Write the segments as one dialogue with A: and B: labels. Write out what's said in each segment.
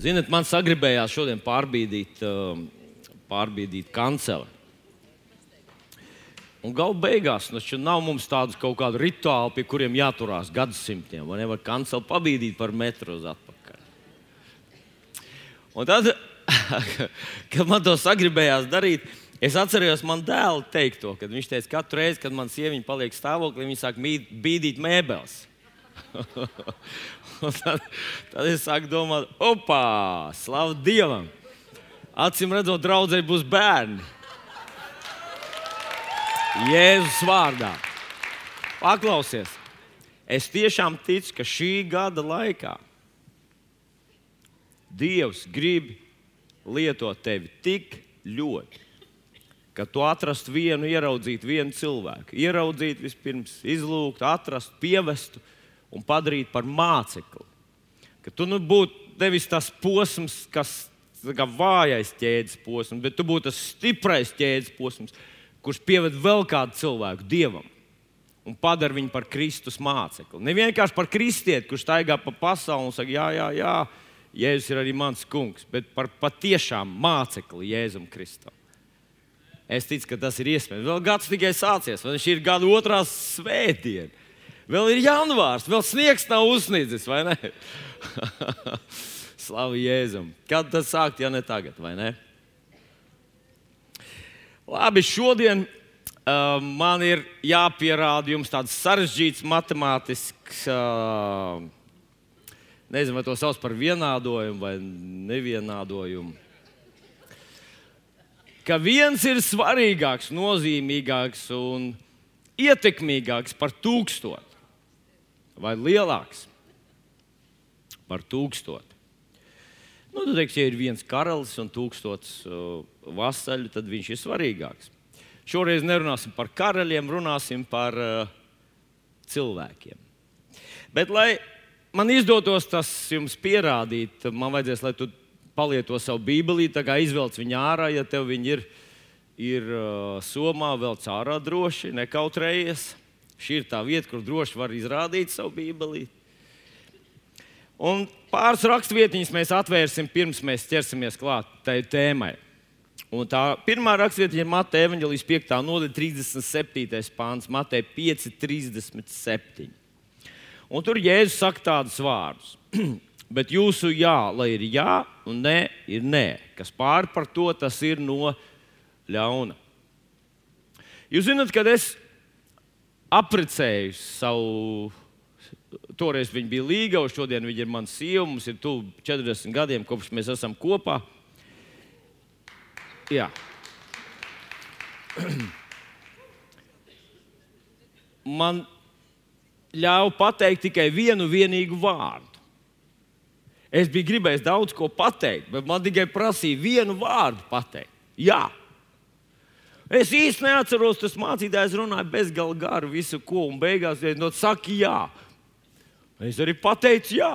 A: Ziniet, man sagribējās šodien pārbīdīt, um, pārbīdīt kanceli. Un galu beigās nu, nav mums tādu kaut kādu rituālu, pie kuriem jāturās gadsimtiem. Vai nevar kanceli pabīdīt par metru uz atpakaļ. Un tad, kad man to sagribējās darīt, es atceros man dēlu teikto, kad viņš teica, ka katru reizi, kad man sieviete paliek stāvoklī, viņa sāk bīdīt mēbeles. tad, tad es sāku domāt, opā, slavu Dievam! Acīm redzot, draudzē būs bērni. Jēzus vārdā. Paklausies, es tiešām ticu, ka šī gada laikā Dievs grib lietot tevi tik ļoti, ka tu atrastu vienu, ieraudzītu vienu cilvēku, ieraudzītu vispirms, izlūgt, atrast, pievestu un padarīt par mācekli. Ka tu nu būtu nevis tas posms, kas ir vājais ķēdes posms, bet tu būtu tas stiprais ķēdes posms, kurš pieved vēl kādu cilvēku dievam un padara viņu par Kristus mācekli. Ne vienkārši par kristieti, kurš staigā pa pasauli un saka, jā, jā, jā, Jēzus ir arī mans kungs, bet par patiešām mācekli Jēzum Kristum. Es ticu, ka tas ir iespējams. Vēl gads tikai sācies, vai šī ir gada otrā svētdiena. Vēl ir janvārs, vēl sniegs nav uzsniedzis, vai ne? Slavu Jēzum. Kad tas sākt, ja ne tagad, vai ne? Labi, šodien uh, man ir jāpierāda jums tāds sarežģīts matemātisks, uh, nezinu, vai to sauc par vienādojumu vai nevienādojumu. Ka viens ir svarīgāks, nozīmīgāks un ietekmīgāks par tūkstotu vai lielāks par tūkstotu. Nu, tu teiksi, ja ir viens karalis un tūkstots uh, vasaļu, tad viņš ir svarīgāks. Šoreiz nerunāsim par karaļiem, runāsim par uh, cilvēkiem. Bet, lai man izdotos tas jums pierādīt, man vajadzēs, lai tu palieto savu bībeli, tā kā izvelc viņu ārā, ja tev viņi ir, ir uh, somā, vēl cārā droši, nekautrējies. Šī ir tā vieta, kur droši var izrādīt savu bībeli. Un pāris raksturvietiņas mēs atvērsim pirms mēs ķersimies klāt tai tēmai. Un tā pirmā raksturvietiņa ir Mateja Evanģelijas 5. nodaļa, 37. pāns, Mateja 5, 37. Un tur Jēzus saka tādus vārdus. Bet jūsu jā, lai ir jā, un nē, ir nē. Kas pāri par to, tas ir no ļauna. Jūs zināt, kad es apprecēju savu toreiz viņa bija līga, un šodien viņa ir mana sieva. Mums ir tuvu 40 gadiem, kopš mēs esam kopā. Jā. Man ļāva pateikt tikai vienu vienīgu vārdu. Es biju gribējis daudz ko pateikt, bet man tikai prasīja vienu vārdu pateikt. Jā. Es īsti neatceros, tas mācītājs runāja bezgalīgi garu, visu ko, un beigās viņš no saka, jā. Es arī pateicu, jā.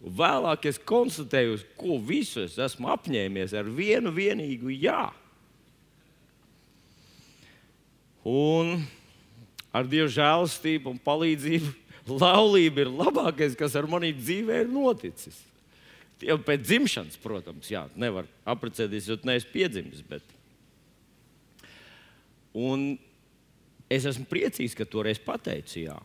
A: Vēlāk es konstatēju, ko visu es esmu apņēmies ar vienu vienīgu jā. Un ar Dieva žēlastību un palīdzību laulība ir labākais, kas ar manī dzīvē ir noticis. Jau pēc dzimšanas, protams, jā, nevar apprecēties, jo neesmu piedzimis. Bet... Un es esmu priecīgs, ka toreiz pateicu jā.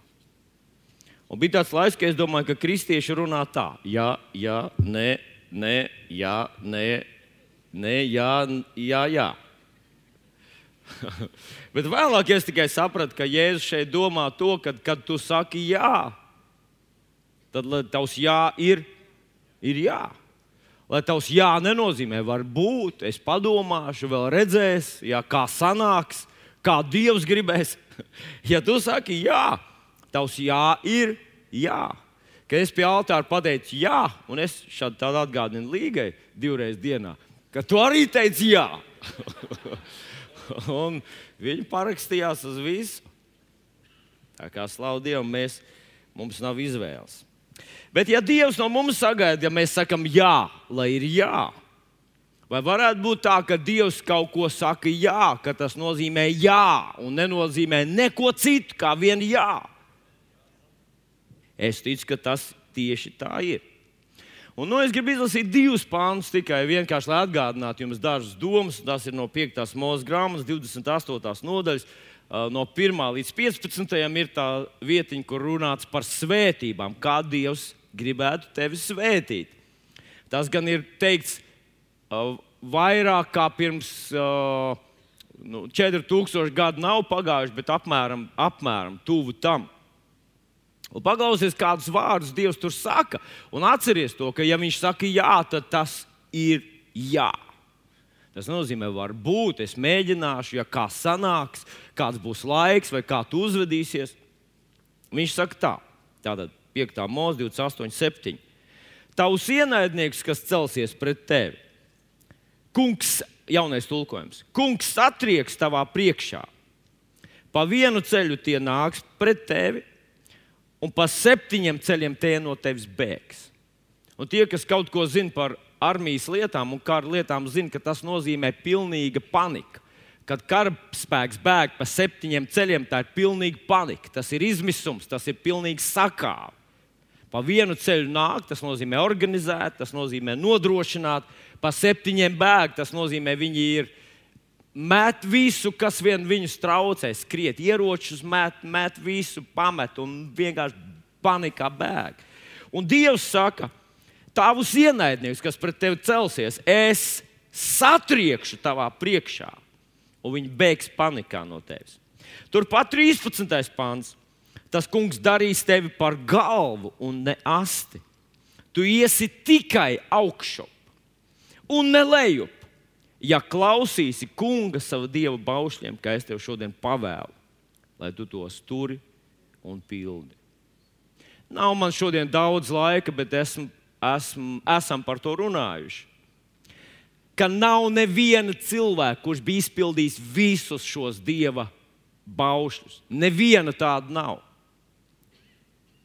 A: Un bija tāds laiks, kad es domāju, ka kristieši runā tā, jā, jā, nē, nē, jā, nē, nē, jā, jā. jā. Bet vēlāk es tikai sapratu, ka Jēzus šeit domā to, ka, kad tu saki jā, tad tavs jā ir, ir jā. Lai tavs jā nenozīmē, varbūt es padomāšu, vēl redzēs, jā, kā sanāks, kā Dievs gribēs. Ja tu saki jā, Tavs jā ir jā. Kad es pie altāra pateicu jā, un es šādi tādu atgādinu līgai divreiz dienā, ka tu arī teici jā. un viņi parakstījās uz visu. Tā kā slavu Dievam, mēs, mums nav izvēles. Bet, ja Dievs no mums sagaida, ja mēs sakam jā, lai ir jā, vai varētu būt tā, ka Dievs kaut ko saka jā, ka tas nozīmē jā un nenozīmē neko citu kā vien jā? Es ticu, ka tas tieši tā ir. Un, nu, es gribu izlasīt divus pānus tikai vienkārši, lai atgādinātu jums dažas domas. Tas ir no 5. mūža grāmatas, 28. nodaļas. No 1 līdz 15. ir tā vietiņa, kur runāts par svētībām, kā Dievs gribētu tevi svētīt. Tas gan ir teikts vairāk kā pirms nu, 4000 gadu nav pagājuši, bet apmēram, apmēram tuvu tam. Un paklausies, kādus vārdus Dievs tur saka, un atceries to, ka, ja Viņš saka jā, tad tas ir jā. Tas nozīmē, var būt, es mēģināšu, ja kā sanāks, kāds būs laiks vai kā tu uzvedīsies. Viņš saka tā, tātad 5. mūzika, 28, 7. Tavs ienaidnieks, kas celsies pret tevi, kungs, jaunais tulkojums, kungs satrieks tavā priekšā. Pa vienu ceļu tie nāks pret tevi, un pa septiņiem ceļiem tie no tevis bēgs. Un tie, kas kaut ko zina par armijas lietām un kara lietām, zina, ka tas nozīmē pilnīga panika. Kad karaspēks bēg pa septiņiem ceļiem, tā ir pilnīga panika. Tas ir izmisums, tas ir pilnīgi sakāve. Pa vienu ceļu nāk, tas nozīmē organizēt, tas nozīmē nodrošināt, pa septiņiem bēg, tas nozīmē viņi ir met visu, kas vien viņus traucē, skriet, ieročus met, met visu, pamet un vienkārši panikā bēg. Un Dievs saka, tavus ienaidniekus, kas pret tevi celsies, es satriekšu tavā priekšā, un viņi bēgs panikā no tevis. Turpat 13. pāns. Tas kungs darīs tevi par galvu un ne asti. Tu iesi tikai augšup un ne lejup ja klausīsi kunga savu dievu baušļiem, kā es tev šodien pavēlu, lai tu tos turi un pildi. Nav man šodien daudz laika, bet esmu, esmu, esam par to runājuši. Ka nav neviena cilvēka, kurš bija izpildījis visus šos dieva baušļus. Neviena tāda nav.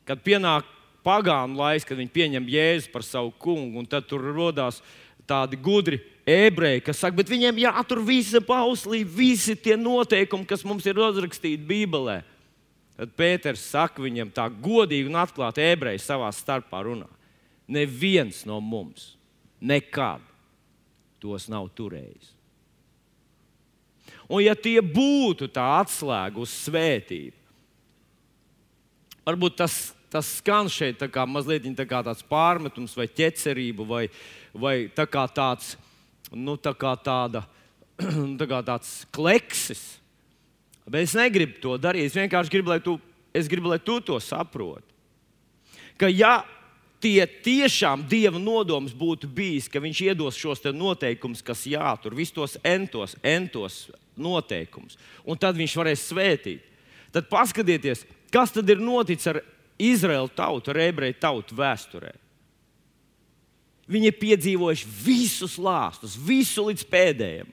A: Kad pienāk pagānu laiks, kad viņi pieņem jēzu par savu kungu, un tad tur radās tādi gudri ebreji, kas saka, bet viņiem jātur visa pauslība, visi tie noteikumi, kas mums ir uzrakstīti Bībelē. Tad Pēters saka viņam tā godīgi un atklāti ebreji savā starpā runā. Neviens no mums nekad tos nav turējis. Un ja tie būtu tā atslēga uz svētību, varbūt tas, tas skan šeit tā kā mazliet tā kā tāds pārmetums vai ķecerība vai, vai tā kā tāds nu, tā kā tāda, tā kā tāds kleksis. Bet es negribu to darīt. Es vienkārši gribu, lai tu, gribu, lai tu to saproti. Ka ja tie tiešām Dieva nodoms būtu bijis, ka Viņš iedos šos noteikumus, kas jātur, visus tos entos, entos noteikumus, un tad Viņš varēs svētīt, tad paskatieties, kas tad ir noticis ar Izraēlu tautu, ar ebreju tautu vēsturē. Viņi ir piedzīvojuši visus lāstus, visu līdz pēdējiem,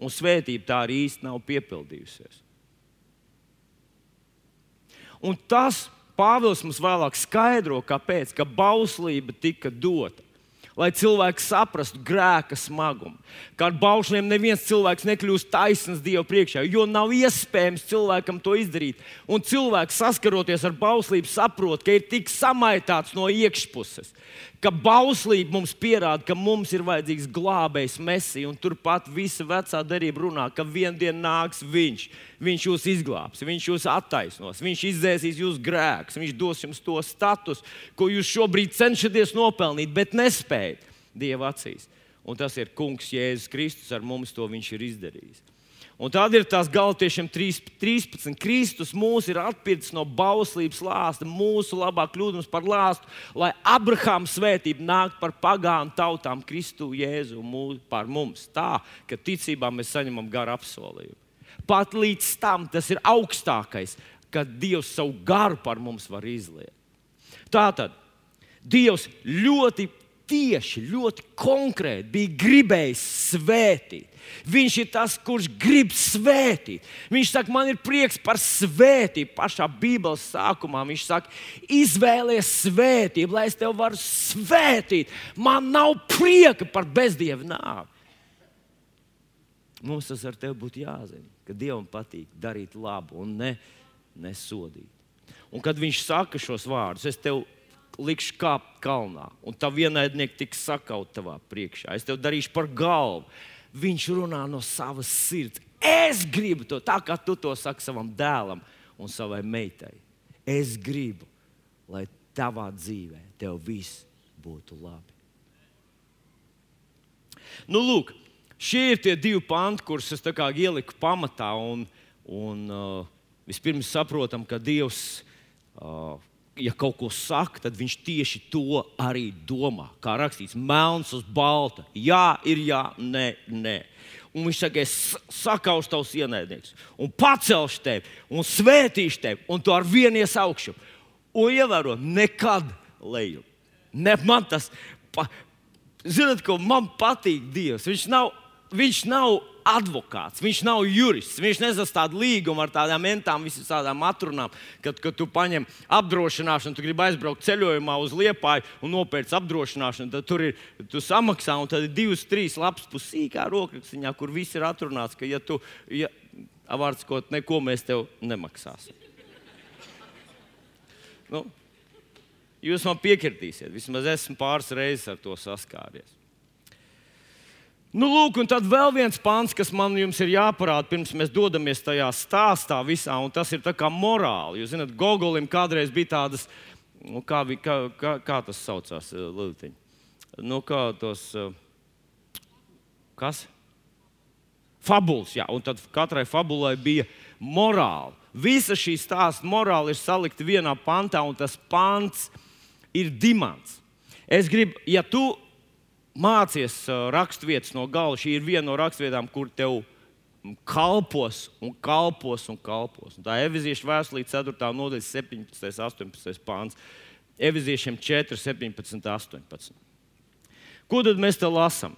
A: un svētība tā arī īsti nav piepildījusies. Un tas Pāvils mums vēlāk skaidro, kāpēc ka bauslība tika dota lai cilvēki saprastu grēka smagumu. Kā ar baušļiem neviens cilvēks nekļūst taisns Dieva priekšā, jo nav iespējams cilvēkam to izdarīt. Un cilvēks saskaroties ar bauslību, saprot, ka ir tik samaitāts no iekšpuses, ka bauslība mums pierāda, ka mums ir vajadzīgs glābējs mesija, un turpat visa vecā darība runā, ka vienā dienā nāks viņš. Viņš jūs izglābs, viņš jūs attaisnos, viņš izdzēsīs jūsu grēkus, viņš dos jums to statusu, ko jūs šobrīd cenšaties nopelnīt, bet nespējat Dieva acīs. Un tas ir Kungs Jēzus Kristus, ar mums to viņš ir izdarījis. Un tad ir tās galotiešiem 13. Kristus mūs ir atpircis no bauslības lāsta, mūsu labā kļūdams par lāstu, lai Abrahāma svētība nāk par pagānu tautām Kristu Jēzu mūs, par mums. Tā, ka ticībā mēs saņemam garu apsolījumu. Pat līdz tam tas ir augstākais, kad Dievs savu garu par mums var izliet. Tātad Dievs ļoti tieši, ļoti konkrēti bija gribējis svētīt. Viņš ir tas, kurš grib svētīt. Viņš saka, man ir prieks par svētību. Pašā Bībeles sākumā viņš saka, izvēlies svētību, lai es tevi varu svētīt. Man nav prieka par bezdievu nāvi. Mums tas ar tevi būtu jāzina, ka Dievam patīk darīt labu un ne, nesodīt. Un kad viņš saka šos vārdus, es tev likšu kāpt kalnā, un tā vienaidnieki tiks sakaut tavā priekšā. Es tev darīšu par galvu. Viņš runā no savas sirds. Es gribu to tā, kā tu to saki savam dēlam un savai meitai. Es gribu, lai tavā dzīvē tev viss būtu labi. Nu, lūk, šie ir tie divi panti, kurus es ieliku pamatā. Un, un, uh, vispirms saprotam, ka Dievs, uh, ja kaut ko saka, tad Viņš tieši to arī domā. Kā rakstīts, melns uz balta. Jā, ir jā, nē, nē. Un viņš saka, es sakaušu tavus ienaidniekus, un pacelšu tevi, un svētīšu tevi, un tu ar vienu ies augšu. Un ievēro, nekad leju. Ne, man tas, pa, zinot, ko man patīk Dievs. Viņš nav, viņš nav advokāts, viņš nav jurists. Viņš nesastāv līgumu ar tādām mentām, visām atrunām, kad, kad tu paņem apdrošināšanu, tu gribi aizbraukt ceļojumā uz Liepāju un nopērc apdrošināšanu. Tad tur ir tu samaksā, un tad ir divas, trīs lapas pusīgā rokrakstiņā, kur viss ir atrunāts, ka, ja tu, ja, vārds kaut neko mēs tev nemaksāsim. Nu, jūs man piekritīsiet, vismaz esmu pāris reizes ar to saskāries. Nu, lūk, un tad vēl viens pāns, kas man jums ir jāparāda, pirms mēs dodamies tajā stāstā visā, un tas ir kā morāli. Jūs zināt, Gogolim kādreiz bija tādas, nu, kā, kā, kā, kā tas saucās, eh, Liltiņ? Nu, kā tos, eh, kas? Fabuls, jā, un tad katrai fabulai bija morāli. Visa šī stāsta morāli ir salikta vienā pantā, un tas pants ir dimants. Es gribu, ja tu mācies raksturvietas no gala. Šī ir viena no raksturvietām, kur tev kalpos un kalpos un kalpos. Un tā ir Evizīša vēstulē, 4. nodaļa, 17. un 18. pāns. Evizīšiem 4, 17, 18. Ko tad mēs te lasām?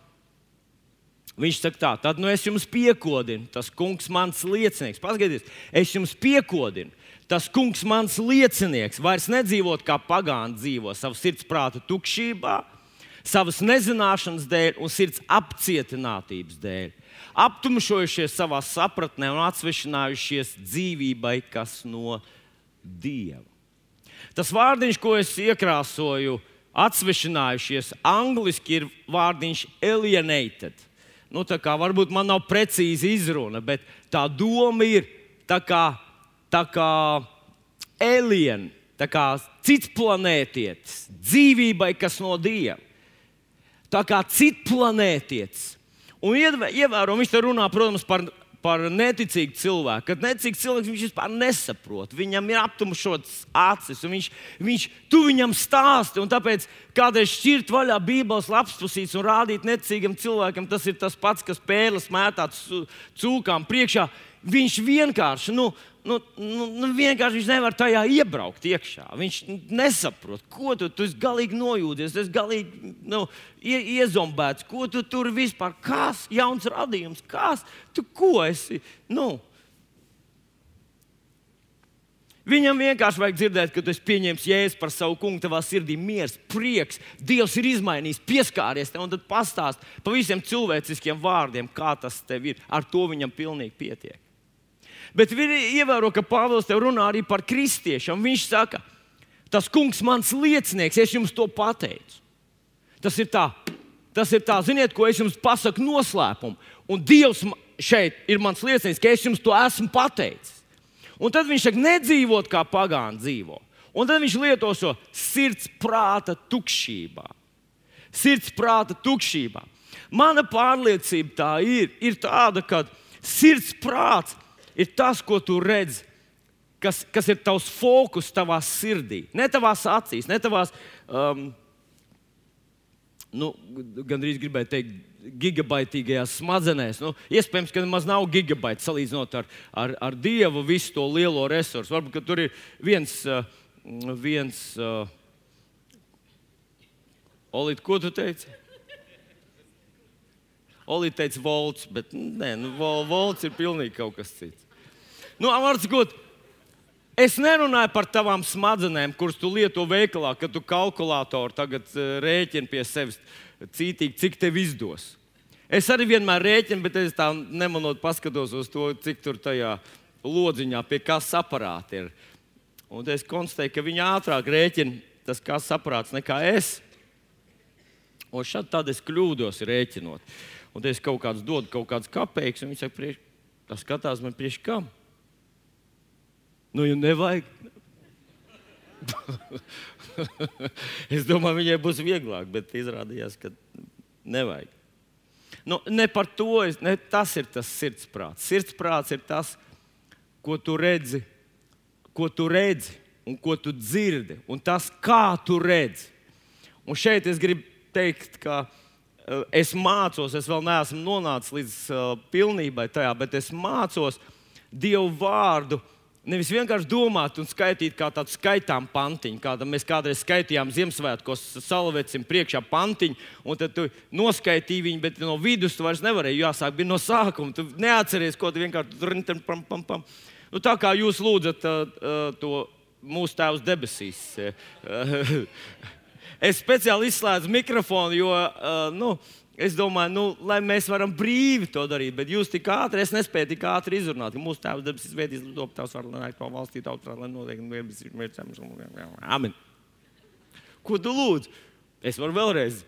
A: Viņš saka, tā, tad nu es jums piekodinu, tas kungs, mans liecinieks. Paskatieties, es jums piekodinu, tas kungs, mans liecinieks, vairs nedzīvot kā pagāni dzīvo, savu sirdsprātu tukšībā, savas nezināšanas dēļ un sirds apcietinātības dēļ. Aptumšojušies savā sapratnē un atsvešinājušies dzīvībai, kas no Dieva. Tas vārdiņš, ko es iekrāsoju, atsvešinājušies, angļuiski ir vārdiņš alienated. Nu, tā kā varbūt man nav precīzi izruna, bet tā doma ir tā kā, tā kā alien, tā kā cits planētietis, dzīvībai, kas no Dieva tā kā citplanētietis. Un ievēro, viņš te runā, protams, par, par neticīgu cilvēku. Kad neticīgs cilvēks viņš vispār nesaprot, viņam ir aptumšotas acis, un viņš, viņš tu viņam stāsti. Tāpēc kādreiz šķirt vaļā Bībeles lapspusīs un rādīt neticīgam cilvēkam, tas ir tas pats, kas pēles mētāts cūkām priekšā. Viņš vienkārši, nu, nu, nu, nu, vienkārši viņš nevar tajā iebraukt iekšā. Viņš nesaprot, ko tu, tu galīgi nojūdies, tu esi galīgi nu, ie, iezombēts, ko tu tur vispār, kas jauns radījums, kas tu ko esi. Nu, Viņam vienkārši vajag dzirdēt, ka tu esi pieņēmis jēzu par savu kungu, tavā sirdī miers, prieks. Dievs ir izmainījis, pieskāries tev un tad pastāst pa visiem cilvēciskiem vārdiem, kā tas tev ir. Ar to viņam pilnīgi pietiek. Bet ievēro, ka Pāvils te runā arī par kristiešiem. Viņš saka, tas kungs, mans liecinieks, es jums to pateicu. Tas ir tā, tas ir tā ziniet, ko es jums pasaku noslēpumu. Un Dievs šeit ir mans liecinieks, ka es jums to esmu pateicis. Un tad viņš saka, nedzīvot kā pagāni dzīvo. Un tad viņš lieto šo sirds prāta tukšībā. Sirds prāta tukšībā. Mana pārliecība tā ir, ir tāda, ka sirds prāts ir tas, ko tu redzi, kas, kas ir tavs fokus tavā sirdī. Ne tavās acīs, ne tavās, um, nu, gandrīz gribēju teikt, gigabaitīgajās smadzenēs. Nu, iespējams, ka nemaz nav gigabaita salīdzinot ar, ar, ar Dievu visu to lielo resursu. Varbūt tur ir viens, uh, viens uh, Olīte, ko tu teici? Olīte teica, volts, bet nē, nu, volts ir pilnīgi kaut kas cits. Nu, Sakot, es nerunāju par tavām smadzenēm, kuras tu lieto veikalā, kad tu kalkulātoru tagad uh, rēķini pie sevis cītīgi, cik tev izdos. Es arī vienmēr rēķinu, bet es tā nemanot paskatos uz to, cik tur tajā lodziņā pie kas aparāta ir. Un es konstatēju, ka viņi ātrāk rēķina tas kā saprāts nekā es. Un šādi tad es kļūdos rēķinot. Un es kaut kādus dodu, kaut kādas kapeikas, un viņi saka, priekš, tas skatās man priekš kam. Nu, ja nevajag. es domāju, viņai būs vieglāk, bet izrādījās, ka nevajag. Nu, ne par to es, ne, tas ir tas sirdsprāts. Sirdsprāts ir tas, ko tu redzi, ko tu redzi un ko tu dzirdi, un tas, kā tu redzi. Un šeit es gribu teikt, ka uh, es mācos, es vēl neesmu nonācis līdz uh, pilnībai tajā, bet es mācos Dievu vārdu Nevis vienkārši domāt un skaitīt kā tādu skaitām pantiņu, kāda mēs kādreiz skaitījām Ziemassvētkos, salavecim priekšā pantiņu, un tad tu noskaitīji viņu, bet no vidus tu vairs nevarēji jāsāk, bija no sākuma. Tu neatceries, ko tu vienkārši tur pam, pam, pam. Nu, tā kā jūs lūdzat uh, uh, to mūsu tēvs debesīs. es speciāli izslēdzu mikrofonu, jo uh, nu, Es domāju, nu, lai mēs varam brīvi to darīt, bet jūs tik ātri, es nespēju tik ātri izrunāt, ka mūsu tēvs debesīs svētīs, lai tavs var nākt to valstī, tautrā, lai notiek ir mērķams. Amen. Ko tu lūdz? Es varu vēlreiz.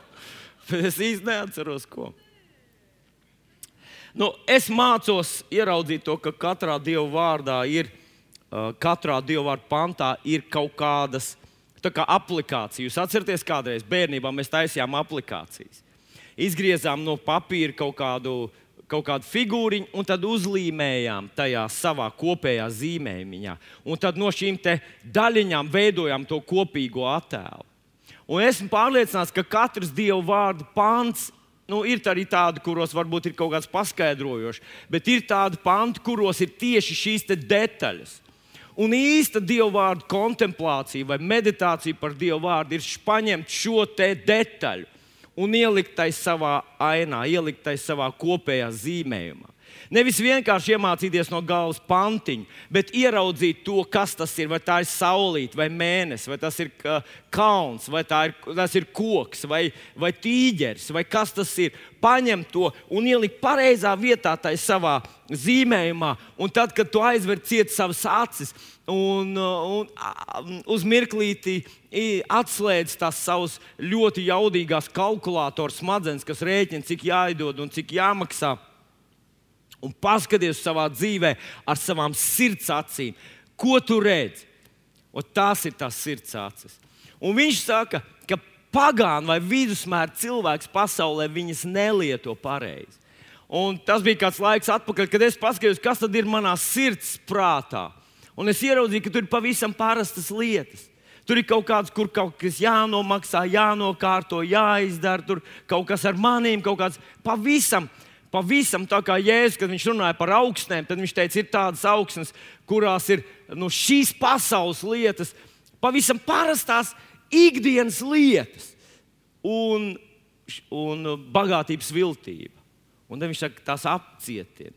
A: bet es īsti neatceros, ko. Nu, es mācos ieraudzīt to, ka katrā dieva vārdā ir, uh, katrā dieva vārdā pantā ir kaut kādas kā aplikācijas. Jūs atceraties, kādreiz bērnībā mēs taisījām aplikācijas izgriezām no papīra kaut kādu, kaut kādu figūriņu un tad uzlīmējām tajā savā kopējā zīmējumā. Un tad no šīm daļiņām veidojām to kopīgo attēlu. Un esmu pārliecināts, ka katrs dievu vārdu pāns nu, ir arī tādi, kuros varbūt ir kaut kāds paskaidrojošs, bet ir tādi panti, kuros ir tieši šīs detaļas. Un īsta dievu vārdu kontemplācija vai meditācija par dievu vārdu ir paņemt šo detaļu un ielikt tai savā ainā, ielikt tai savā kopējā zīmējumā. Nevis vienkārši iemācīties no galvas pantiņu, bet ieraudzīt to, kas tas ir. Vai tā ir saulīte, vai mēnesis, vai tas ir kalns, vai ir, tas ir koks, vai, vai tīģeris, vai kas tas ir. Paņemt to un ielikt pareizā vietā, tai savā zīmējumā. Un tad, kad tu aizver ciet savas acis, un, un uz mirklīti atslēdz tās savas ļoti jaudīgās kalkulātoru smadzenes, kas rēķina, cik jāiedod un cik jāmaksā. Un paskaties savā dzīvē ar savām sirds acīm, ko tu redzi. Un tās ir tās sirds acis. Un viņš saka, ka pagāni vai vidusmēra cilvēks pasaulē viņas nelieto pareizi. Un tas bija kāds laiks atpakaļ, kad es paskatījos, kas tad ir manā sirds prātā. Un es ieraudzīju, ka tur ir pavisam parastas lietas. Tur ir kaut kāds, kur kaut kas jānomaksā, jānokārto, jāizdara, tur kaut kas ar maniem, kaut kāds pavisam. Pavisam tā kā Jēzus, kad viņš runāja par augstnēm, tad viņš teica, ir tādas augstnes, kurās ir nu, šīs pasaules lietas, pavisam parastās ikdienas lietas un, un bagātības viltība. Un tad viņš saka, tās apcietina.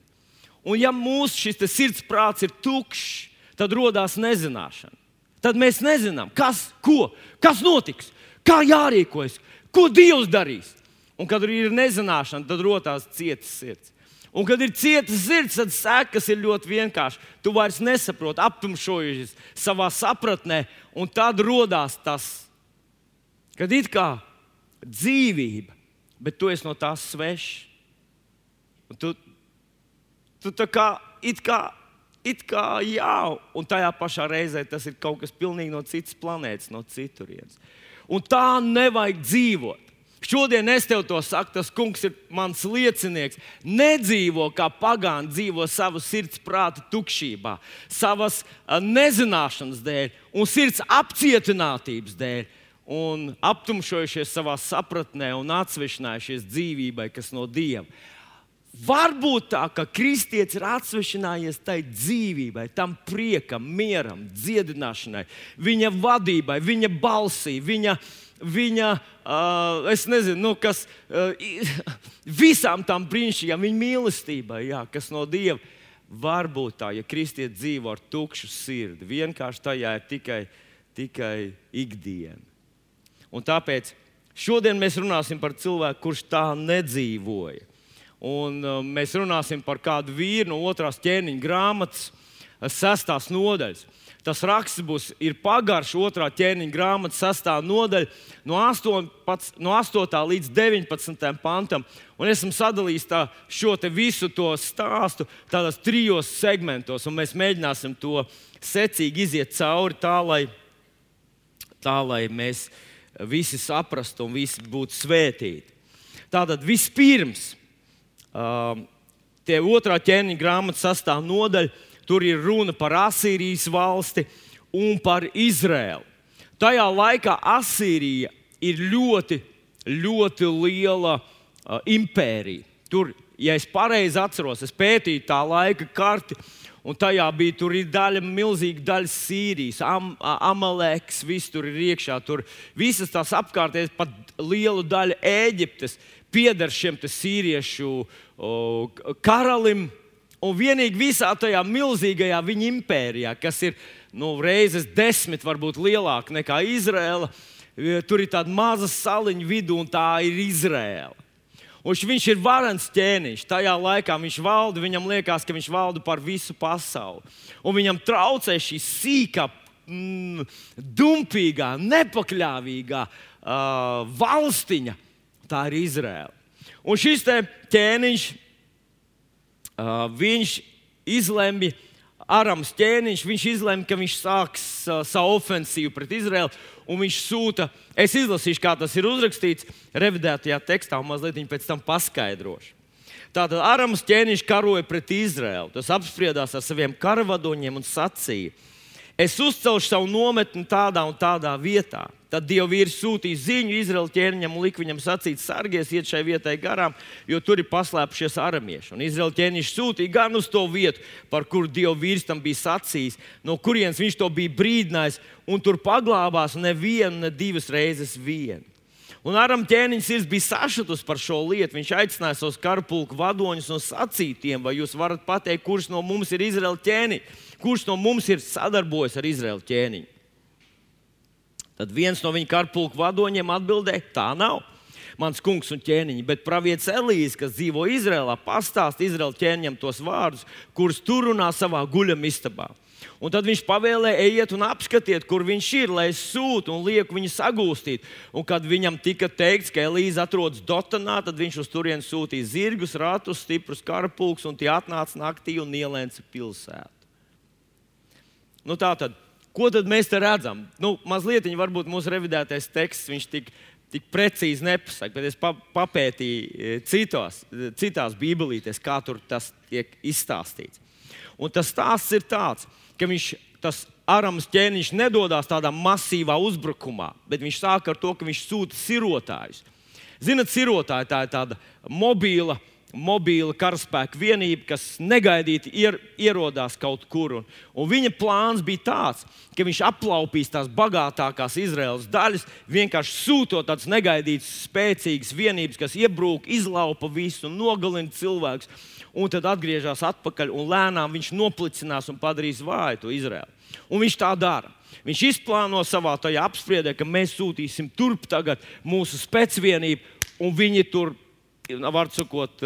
A: Un ja mūsu šis sirdsprāts ir tukšs, tad radās nezināšana. Tad mēs nezinām, kas, ko, kas notiks, kā jārīkojas, ko Dievs darīs. Un kad ir nezināšana, tad radās cietas sirds. Un, kad ir cietas sirds, tad sekas ir ļoti vienkāršas. Tu vairs nesaproti, aptumšojies savā sapratnē, un tad radās tas, kad ir kā dzīvība, bet tu esi no tās svešs. Tu, tu tā kā, kā it kā jā, un tajā pašā reizē tas ir kaut kas pilnīgi no citas planētas, no citurienes. Un tā nevajag dzīvot. Šodien es tev to saku, tas kungs ir mans liecinieks. Nedzīvo kā pagāni, dzīvo savu sirds prāta tukšībā, savas nezināšanas dēļ un sirds apcietinātības dēļ. Un aptumšojušies savā sapratnē un atsvešinājušies dzīvībai, kas no Dieva. Varbūt tā, ka kristietis ir atsvešinājies tai dzīvībai, tam priekam, mieram, dziedināšanai, viņa vadībai, viņa balsī, viņa, viņa uh, es nezinu, nu, kas uh, visām tām brīnišķīgām, viņa mīlestībai, jā, kas no Dieva. Varbūt tā, ja kristietis dzīvo ar tukšu sirdi, vienkārši tajā ir tikai, tikai ikdiena. Un tāpēc šodien mēs runāsim par cilvēku, kurš tā nedzīvoja. Un, uh, mēs runāsim par kādu vīru no otrās ķēniņa grāmatas, sestās nodaļas. Tas raksts būs pagarš, otrā ķēniņa grāmatas sastāvā nodaļa, no 8, no 8 līdz 19 pantam. Un esmu sadalījis tā, šo visu to stāstu tādos trijos segmentos, un mēs mēģināsim to secīgi iziet cauri tā, lai, tā, lai mēs visi saprastu un visi būtu svētīti. Tātad vispirms, um, tie otrā ķēniņa grāmatas sastāvā nodaļa Tur ir runa par Asīrijas valsti un par Izrēlu. Tajā laikā Asīrija ir ļoti, ļoti liela uh, impērija. Tur, ja es pareizi atceros, es pētīju tā laika karti, un tajā bija tur daļa, milzīga daļa Sīrijas, Am, Amaleks, viss tur ir iekšā. Tur visas tās apkārtējas, pat liela daļa Eģiptes pieder šiem sīriešu o, karalim un vienīgi visā tajā milzīgajā viņa impērijā, kas ir nu, reizes desmit, varbūt lielāka nekā Izraela, e, tur ir tāda maza saliņa vidū, un tā ir Izraela. Un viņš ir varants ķēniņš. Tajā laikā viņš valda, viņam liekas, ka viņš valda par visu pasauli. Un viņam traucē šī sīkā, mm, dumpīgā, nepakļāvīgā uh, valstiņa. Tā ir Izraela. Un šis ķēniņš viņš izlemj, Arams ķēniņš, viņš izlemj, ka viņš sāks uh, savu ofensīvu pret Izraelu, un viņš sūta, es izlasīšu, kā tas ir uzrakstīts, revidētajā tekstā, un mazliet pēc tam paskaidrošu. Tātad Arams ķēniņš karoja pret Izraelu. Tas apspriedās ar saviem karavadoņiem un sacīja: Es uzcelšu savu nometni tādā un tādā vietā. Tad Dieva vīrs sūtīja ziņu Izraēla ķēniņam un lika viņam sacīt, sargies, iet šai vietai garām, jo tur ir paslēpušies aramieši. Un Izraēla ķēniņš sūtīja gan uz to vietu, par kuru Dieva vīrs tam bija sacījis, no kurienes viņš to bija brīdinājis, un tur paglābās nevienu, ne divas reizes vienu. Un Aram ķēniņš sirds bija sašutis par šo lietu. Viņš aicināja savus karpulku vadoņus un sacītiem, vai jūs varat pateikt, kurš no mums ir Izraēla ķēniņš, kurš no mums ir sadarbojies ar Izraēla ķēniņu. Tad viens no viņa karpulku vadoņiem atbildēja, tā nav. Mans kungs un ķēniņš, bet pravietis Elīze, kas dzīvo Izrēlā, pastāsta Izraēla ķēniņam tos vārdus, kurus tur runā savā guļamistabā. Un tad viņš pavēlēja, ejiet un apskatiet, kur viņš ir, lai es sūtu un lieku viņu sagūstīt. Un kad viņam tika teikts, ka Elīze atrodas Dotanā, tad viņš uz turieni sūtīja zirgus, ratus, stiprus karapulks, un tie atnāca naktī un ielēca pilsētu. Nu, tā tad, ko tad mēs te redzam? Nu, mazliet, varbūt mūsu revidētais teksts, viņš tik, tik precīzi nepasaka, bet es papētīju e, citos, e, citās bībelītēs, kā tur tas tiek izstāstīts. Un tas stāsts ir tāds, ka viņš, tas Arams ķēniņš nedodas tādā masīvā uzbrukumā, bet viņš sāk ar to, ka viņš sūta sirotājus. Zinat, sirotāji tā ir tāda mobila, mobila karaspēka vienība, kas negaidīti ier, ierodās kaut kur. Un, un viņa plāns bija tāds, ka viņš aplaupīs tās bagātākās Izraēlas daļas, vienkārši sūtot tādas negaidītas, spēcīgas vienības, kas iebrūk, izlaupa visu un nogalina cilvēkus un tad atgriežas atpakaļ, un lēnām viņš noplicinās un padarīs vāju to Izraēlu. Un viņš tā dara. Viņš izplāno savā tajā apspriedē, ka mēs sūtīsim turp tagad mūsu spēcvienību, un viņi tur, var sakot,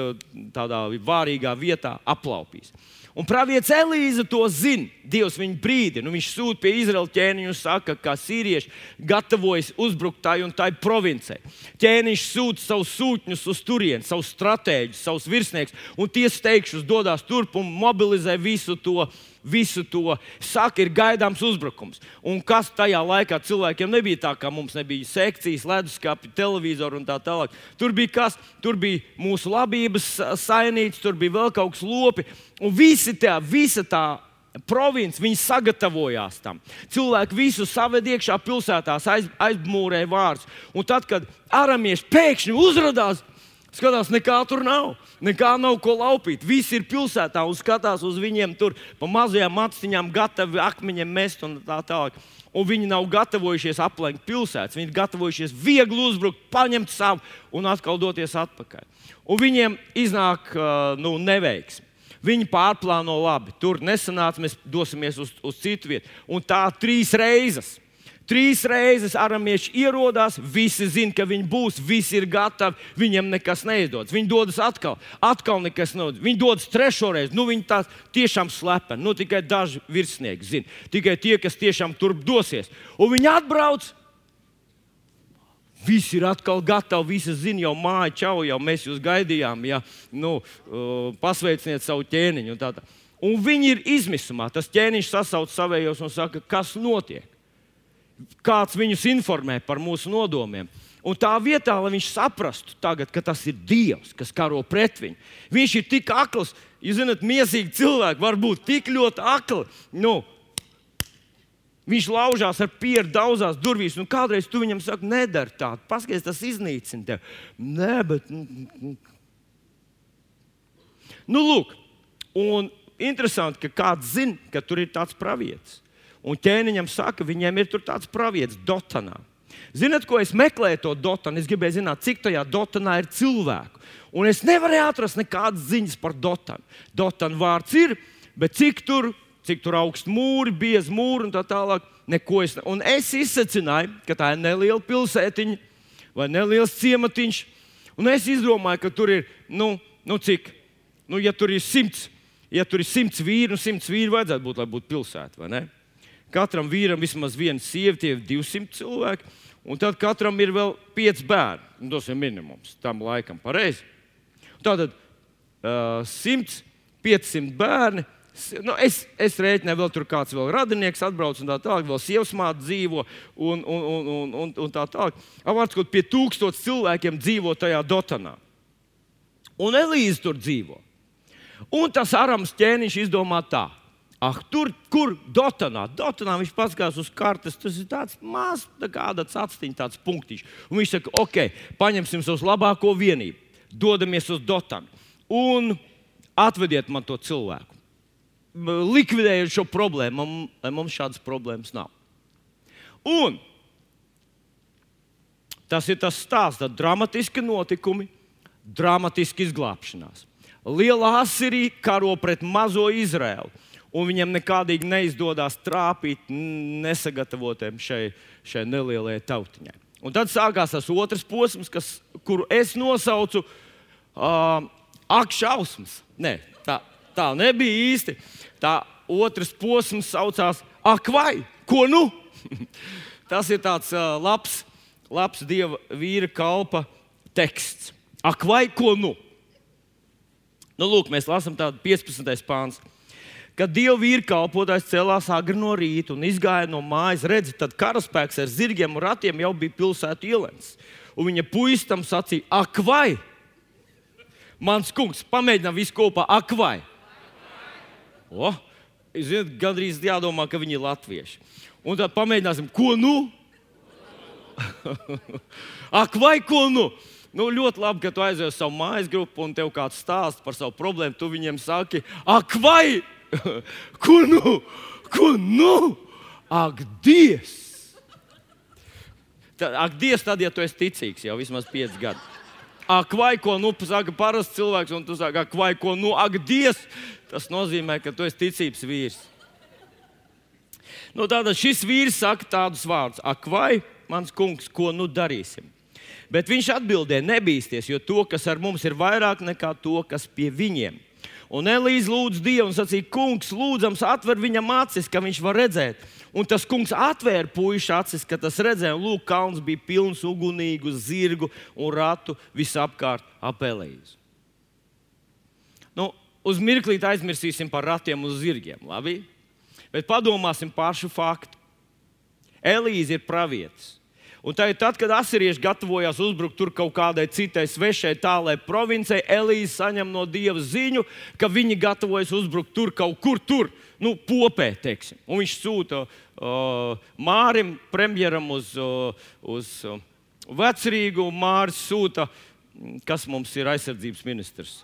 A: tādā vārīgā vietā aplaupīs. Un pravietis Elīze to zina. Dievs viņu brīdina. Nu, viņš sūta pie Izraēlas ķēniņa un saka, ka sīrieši gatavojas uzbrukt tai un tai provincei. Ķēniņš sūta savus sūtņus uz turieni, savus stratēģus, savus virsniekus, un tie steigšus dodas turp un mobilizē visu to visu to saka, ir gaidāms uzbrukums. Un kas tajā laikā cilvēkiem nebija tā, kā mums nebija sekcijas, leduskapi, televizori un tā tālāk. Tur bija kas, tur bija mūsu labības sainīts, tur bija vēl kaut kas lopi. Un visi tā, visa tā province, viņi sagatavojās tam. Cilvēki visu saved iekšā pilsētās, aiz, aizmūrēja vārdus. Un tad, kad aramieši pēkšņi uzrādās, Skatās, nekā tur nav. Nekā nav ko laupīt. Visi ir pilsētā un skatās uz viņiem tur pa mazajām maciņām, gatavi akmeņiem mest un tā tālāk. Un viņi nav gatavojušies aplenkt pilsētas. Viņi ir gatavojušies viegli uzbrukt, paņemt savu un atkal doties atpakaļ. Un viņiem iznāk nu, neveiksmi. Viņi pārplāno labi. Tur nesanāca, mēs dosimies uz, uz citu vietu. Un tā trīs reizes. Trīs reizes aramieši ierodās, visi zina, ka viņi būs, visi ir gatavi, viņiem nekas neizdodas. Viņi dodas atkal, atkal nekas neizdodas. Viņi dodas trešo reizi, nu viņi tās tiešām slepeni. Nu, tikai daži virsnieki zina, tikai tie, kas tiešām turp dosies. Un viņi atbrauc. Visi ir atkal gatavi, visi zina, jau māja, čau, jau mēs jūs gaidījām. Ja, nu, uh, pasveiciniet savu ķēniņu. Un, tā, tā. un viņi ir izmisumā. Tas ķēniņš sasauc savējos un saka, kas notiek kāds viņus informē par mūsu nodomiem. Un tā vietā, lai viņš saprastu, tagad, ka tas ir Dievs, kas karo pret viņu, viņš ir tik akls. Jūs zināt, mīlīgi cilvēki var būt tik ļoti akli. Nu, viņš laužās ar pieru daudzās durvīs, un kādreiz tu viņam saki, nedara tādu, paskaties, tas iznīcina tevi. Nē, bet. Nu, lūk, un interesanti, ka kāds zina, ka tur ir tāds pravietis. Un ķēniņam saka, viņiem ir tāds pravietis Dotanā. Ziniet, ko es meklēju to Dotanu? Es gribēju zināt, cik tajā Dotanā ir cilvēku. Un es nevarēju atrast nekādas ziņas par Dotanu. Dotana vārds ir, bet cik tur, cik tur augsts mūri, biezi mūri un tā tālāk. Neko es, un es izsacināju, ka tā ir neliela pilsētiņa vai neliels ciematiņš. Un es izdomāju, ka tur ir, nu, nu cik, nu, ja tur ir simts, ja tur ir simts vīri, nu, simts vīri vajadzētu būt, lai būtu pilsēta, vai ne? Katram vīram vismaz viena sieviete, 200 cilvēki, un tad katram ir vēl 5 bērni. Tas ir minimums tam laikam, pareizi. Tātad uh, 100, 500 bērni. Nu, es, es rēķināju, vēl tur kāds vēl radinieks atbrauc, un tā tālāk, vēl sievas māte dzīvo, un, un, un, un, un, un tā tālāk. Vārds, kaut pie tūkstošiem cilvēkiem dzīvo tajā dotanā. Un Elīze tur dzīvo. Un tas arams ķēniņš izdomā tā. Ah, tur, kur Dotanā? Dotanā viņš paskatās uz kartes. Tas ir tāds mazs, tā kāda atstiņa, tāds punktiņš. Un viņš saka, ok, paņemsim savus labāko vienību, dodamies uz Dotanu un atvediet man to cilvēku. Likvidējiet šo problēmu, lai mums šādas problēmas nav. Un tas ir tas stāsts, tad dramatiski notikumi, dramatiski izglābšanās. Liela Asirija karo pret mazo Izraēlu un viņam nekādīgi neizdodas trāpīt nesagatavotiem šai, šai nelielajai tautiņai. Un tad sākās tas otrs posms, kas, kuru es nosaucu uh, akšausmas. Nē, tā, tā nebija īsti. Tā otrs posms saucās Ak, vai ko nu? tas ir tāds uh, labs, labs dieva vīra kalpa teksts. Ak, vai ko nu? Nu, lūk, mēs lasām tādu 15. pāns kad Dieva vīrkalpotājs celās agri no rīta un izgāja no mājas, redzi, tad karaspēks ar zirgiem un ratiem jau bija pilsētu ielēns. Un viņa puistam sacīja, ak, vai! Mans kungs, pamēģinām visu kopā, ak, vai! O, ziniet, gandrīz jādomā, ka viņi ir latvieši. Un tad pamēģināsim, ko nu? ak, vai ko nu? Nu, ļoti labi, ka tu aizies uz savu mājas grupu un tev kāds stāsta par savu problēmu. Tu viņiem saki, ak, vai! Ko nu? Ko nu? Ak, Dievs! Tad, ak, Dievs, tad, ja tu esi ticīgs jau vismaz 5 gadus. Ak, vai ko nu, saka parasts cilvēks, un tu saki, ak, vai ko nu, ak, Dievs, tas nozīmē, ka tu esi ticības vīrs. Nu, tātad šis vīrs saka tādus vārdus: Ak, vai mans kungs, ko nu darīsim? Bet viņš atbildēja: Nebīsties, jo to, kas ar mums ir vairāk nekā to, kas pie viņiem. Un Elīze lūdza Dievu un sacīja, Kungs, lūdzams, atver viņam acis, ka viņš var redzēt. Un tas kungs atvēra puikas acis, kad tas redzēja, un lūk, kalns bija pilns ugunīgu zirgu un ratu visapkārt ap Elīzi. Nu, uz mirklīt aizmirsīsim par ratiem un zirgiem, labi? Bet padomāsim pašu faktu. Elīze ir pravietis. Un tā ir tad, kad asirieši gatavojās uzbrukt tur kaut kādai citai svešai tālai provincei, Elīze saņem no dieva ziņu, ka viņi gatavojas uzbrukt tur kaut kur tur, nu, popē, teiksim. Un viņš sūta uh, Mārim, premjeram uz, uh, uz uh, vecrīgu, un Māris sūta, kas mums ir aizsardzības ministrs.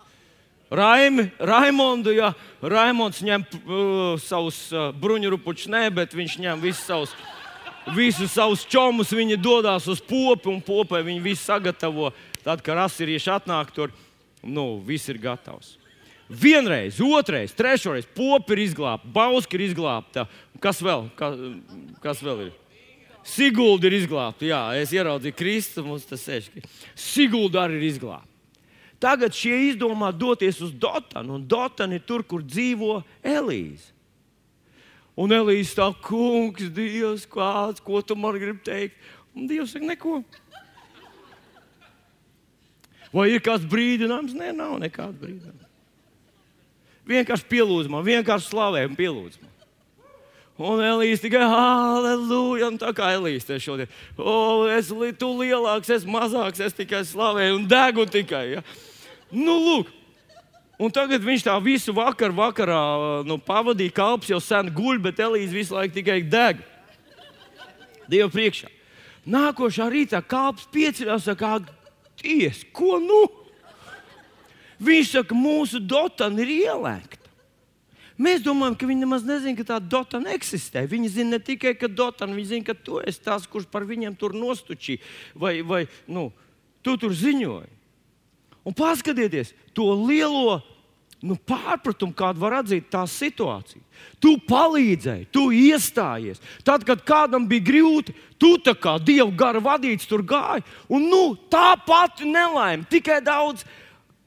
A: Raimi, Raimondu, ja Raimonds ņem uh, savus uh, bruņurupučus, ne, bet viņš ņem visus savus visus savus čomus, viņi dodas uz popu, un popai viņi visu sagatavo. Tad, kad asirieši atnāk tur, nu, viss ir gatavs. Vienreiz, otrreiz, trešreiz popi ir izglābta, bauska ir izglābta. Kas vēl? Kas, kas vēl ir? Sigulda ir izglābta. Jā, es ieraudzīju Kristu, mums tas sēž. Sigulda arī ir izglābta. Tagad šie izdomā doties uz Dotanu, un Dotana ir tur, kur dzīvo Elīze. Un Elīze tā, kungs, Dievs, kāds, ko tu man gribi teikt? Un Dievs saka, neko. Vai ir kāds brīdinājums? Nē, nav nekāds brīdinājums. Vienkārši pielūdz man, vienkārši slavē un pielūdz man. Un Elīze tikai halleluja, un tā kā Elīze te šodien. O, es tu lielāks, es mazāks, es tikai slavēju un degu tikai. Ja? Nu, lūk. Un tagad viņš tā visu vakaru vakarā nu, pavadīja, kalps jau sen guļ, bet Elīze visu laiku tikai deg. Dieva priekšā. Nākošā rītā kalps pieceļās, saka, ties, ko nu? Viņš saka, mūsu dotana ir ielēkta. Mēs domājam, ka viņi nemaz nezina, ka tā dotana eksistē. Viņi zina ne tikai, ka dotana, viņi zina, ka tu esi tas, kurš par viņiem tur nostučī vai, vai nu, tu tur ziņoji. Un paskatieties to lielo nu, pārpratumu, kādu var atzīt tā situācija. Tu palīdzēji, tu iestājies. Tad, kad kādam bija grūti, tu tā kā dieva gara vadīts tur gāji. Un nu, tā pati nelaime, tikai daudz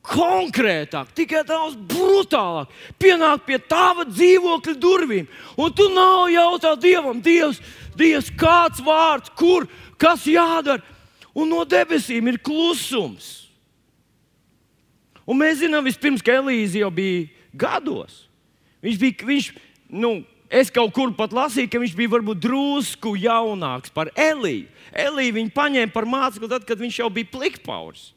A: konkrētāk, tikai daudz brutālāk, pienāk pie tava dzīvokļa durvīm. Un tu nav jautā Dievam, Dievs, Dievs, kāds vārds, kur, kas jādara. Un no debesīm ir klusums. Un mēs zinām, vispirms, ka Elīze jau bija gados. Viņš bija, viņš, nu, es kaut kur pat lasīju, ka viņš bija varbūt drusku jaunāks par Elīju. Elīju viņa paņēma par mācekli tad, kad viņš jau bija plikpauris.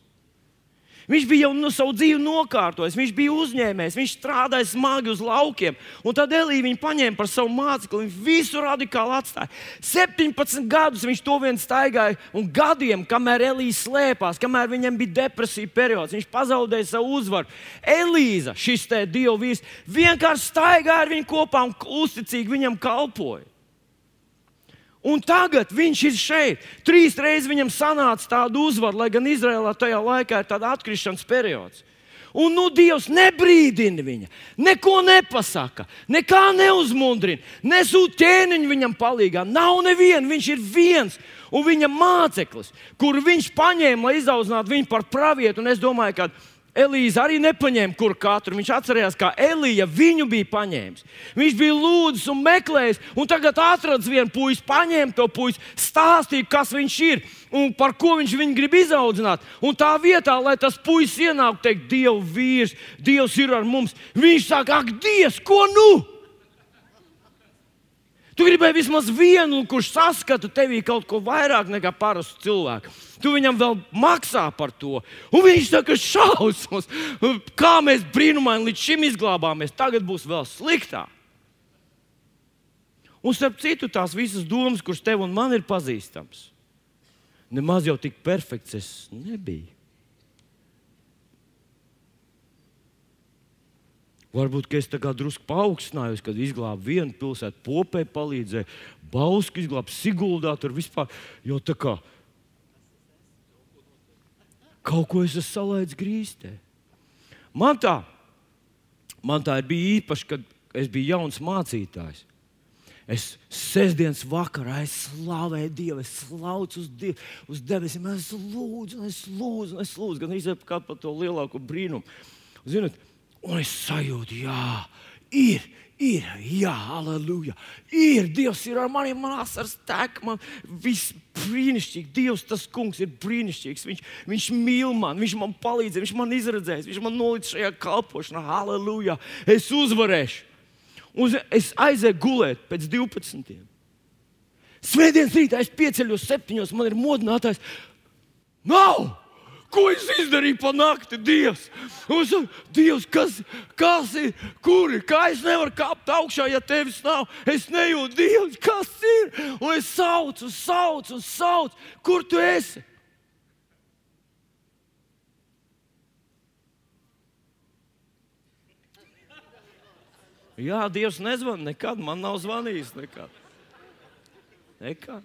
A: Viņš bija jau no savu dzīvi nokārtojis, viņš bija uzņēmējs, viņš strādāja smagi uz laukiem. Un tad Elīja viņu paņēma par savu mācekli, viņš visu radikāli atstāja. 17 gadus viņš to vien staigāja, un gadiem, kamēr Elīja slēpās, kamēr viņam bija depresija periods, viņš pazaudēja savu uzvaru. Elīza, šis te Dieva vīrs, vienkārši staigāja ar viņu kopā un uzticīgi viņam kalpoja. Un tagad viņš ir šeit. Trīs reizes viņam sanāca tāda uzvara, lai gan Izrēlā tajā laikā ir tāds atkrišanas periods. Un nu Dievs nebrīdina viņu, neko nepasaka, nekā neuzmundrina, nesūta ķēniņu viņam palīdzīgā. Nav neviena, viņš ir viens. Un viņa māceklis, kuru viņš paņēma, lai izaudzinātu viņu par pravietu, un es domāju, ka Elīze arī nepaņēma kur katru. Viņš atcerējās, kā Elīja viņu bija paņēmis. Viņš bija lūdzis un meklējis, un tagad atradis vienu puisi, paņēma to puisi, stāstīja, kas viņš ir un par ko viņš viņu grib izaudzināt. Un tā vietā, lai tas puisis ienāktu, teikt, Dieva vīrs, Dievs ir ar mums, viņš saka, ak, Dievs, ko nu? Tu gribēji vismaz vienu, kurš saskata tevī kaut ko vairāk nekā parastu cilvēku. Tu viņam vēl maksā par to. Un viņš saka, šausmas, kā mēs brīnumaini līdz šim izglābāmies. Tagad būs vēl sliktāk. Un starp citu, tās visas domas, kuras tev un man ir pazīstamas, nemaz jau tik perfekts es nebiju. Varbūt es kā drusku paaugstinājos, kad izglābu vienu pilsētu, popē palīdzēju, Bausku izglābu, Siguldā tur vispār. Jo tā kā kaut ko es esmu salaidis grīstē. Man tā, man tā bija īpaši, kad es biju jauns mācītājs. Es sestdienas vakarā es slavēju Dievu, es slaucu uz, Dievu, uz debesīm, es lūdzu, es lūdzu, es lūdzu, gan kādu par to lielāko brīnumu. Zinat, Un es sajūtu, jā, ir, ir, jā, aleluja. Ir, Dievs ir ar maniem, man asars tek, man viss brīnišķīgi. Dievs, tas kungs ir brīnišķīgs. Viņš, viņš mīl man, viņš man palīdzēs, viņš man izredzēs, viņš man nolicis šajā kalpošanā, aleluja. Es uzvarēšu. Un es aizēju gulēt pēc 12. Svētdienas rītā es pieceļos septiņos, man ir modinātājs. Nav! Ko es izdarīju pa nakti, Dievs? Es Dievs, kas, kas ir? Kur ir? Kā es nevaru kāpt augšā, ja tevis nav? Es nejūtu, Dievs, kas ir? Un es saucu, saucu, saucu, kur tu esi? Jā, Dievs nezvanīja nekad. Man nav zvanījis nekad. nekad.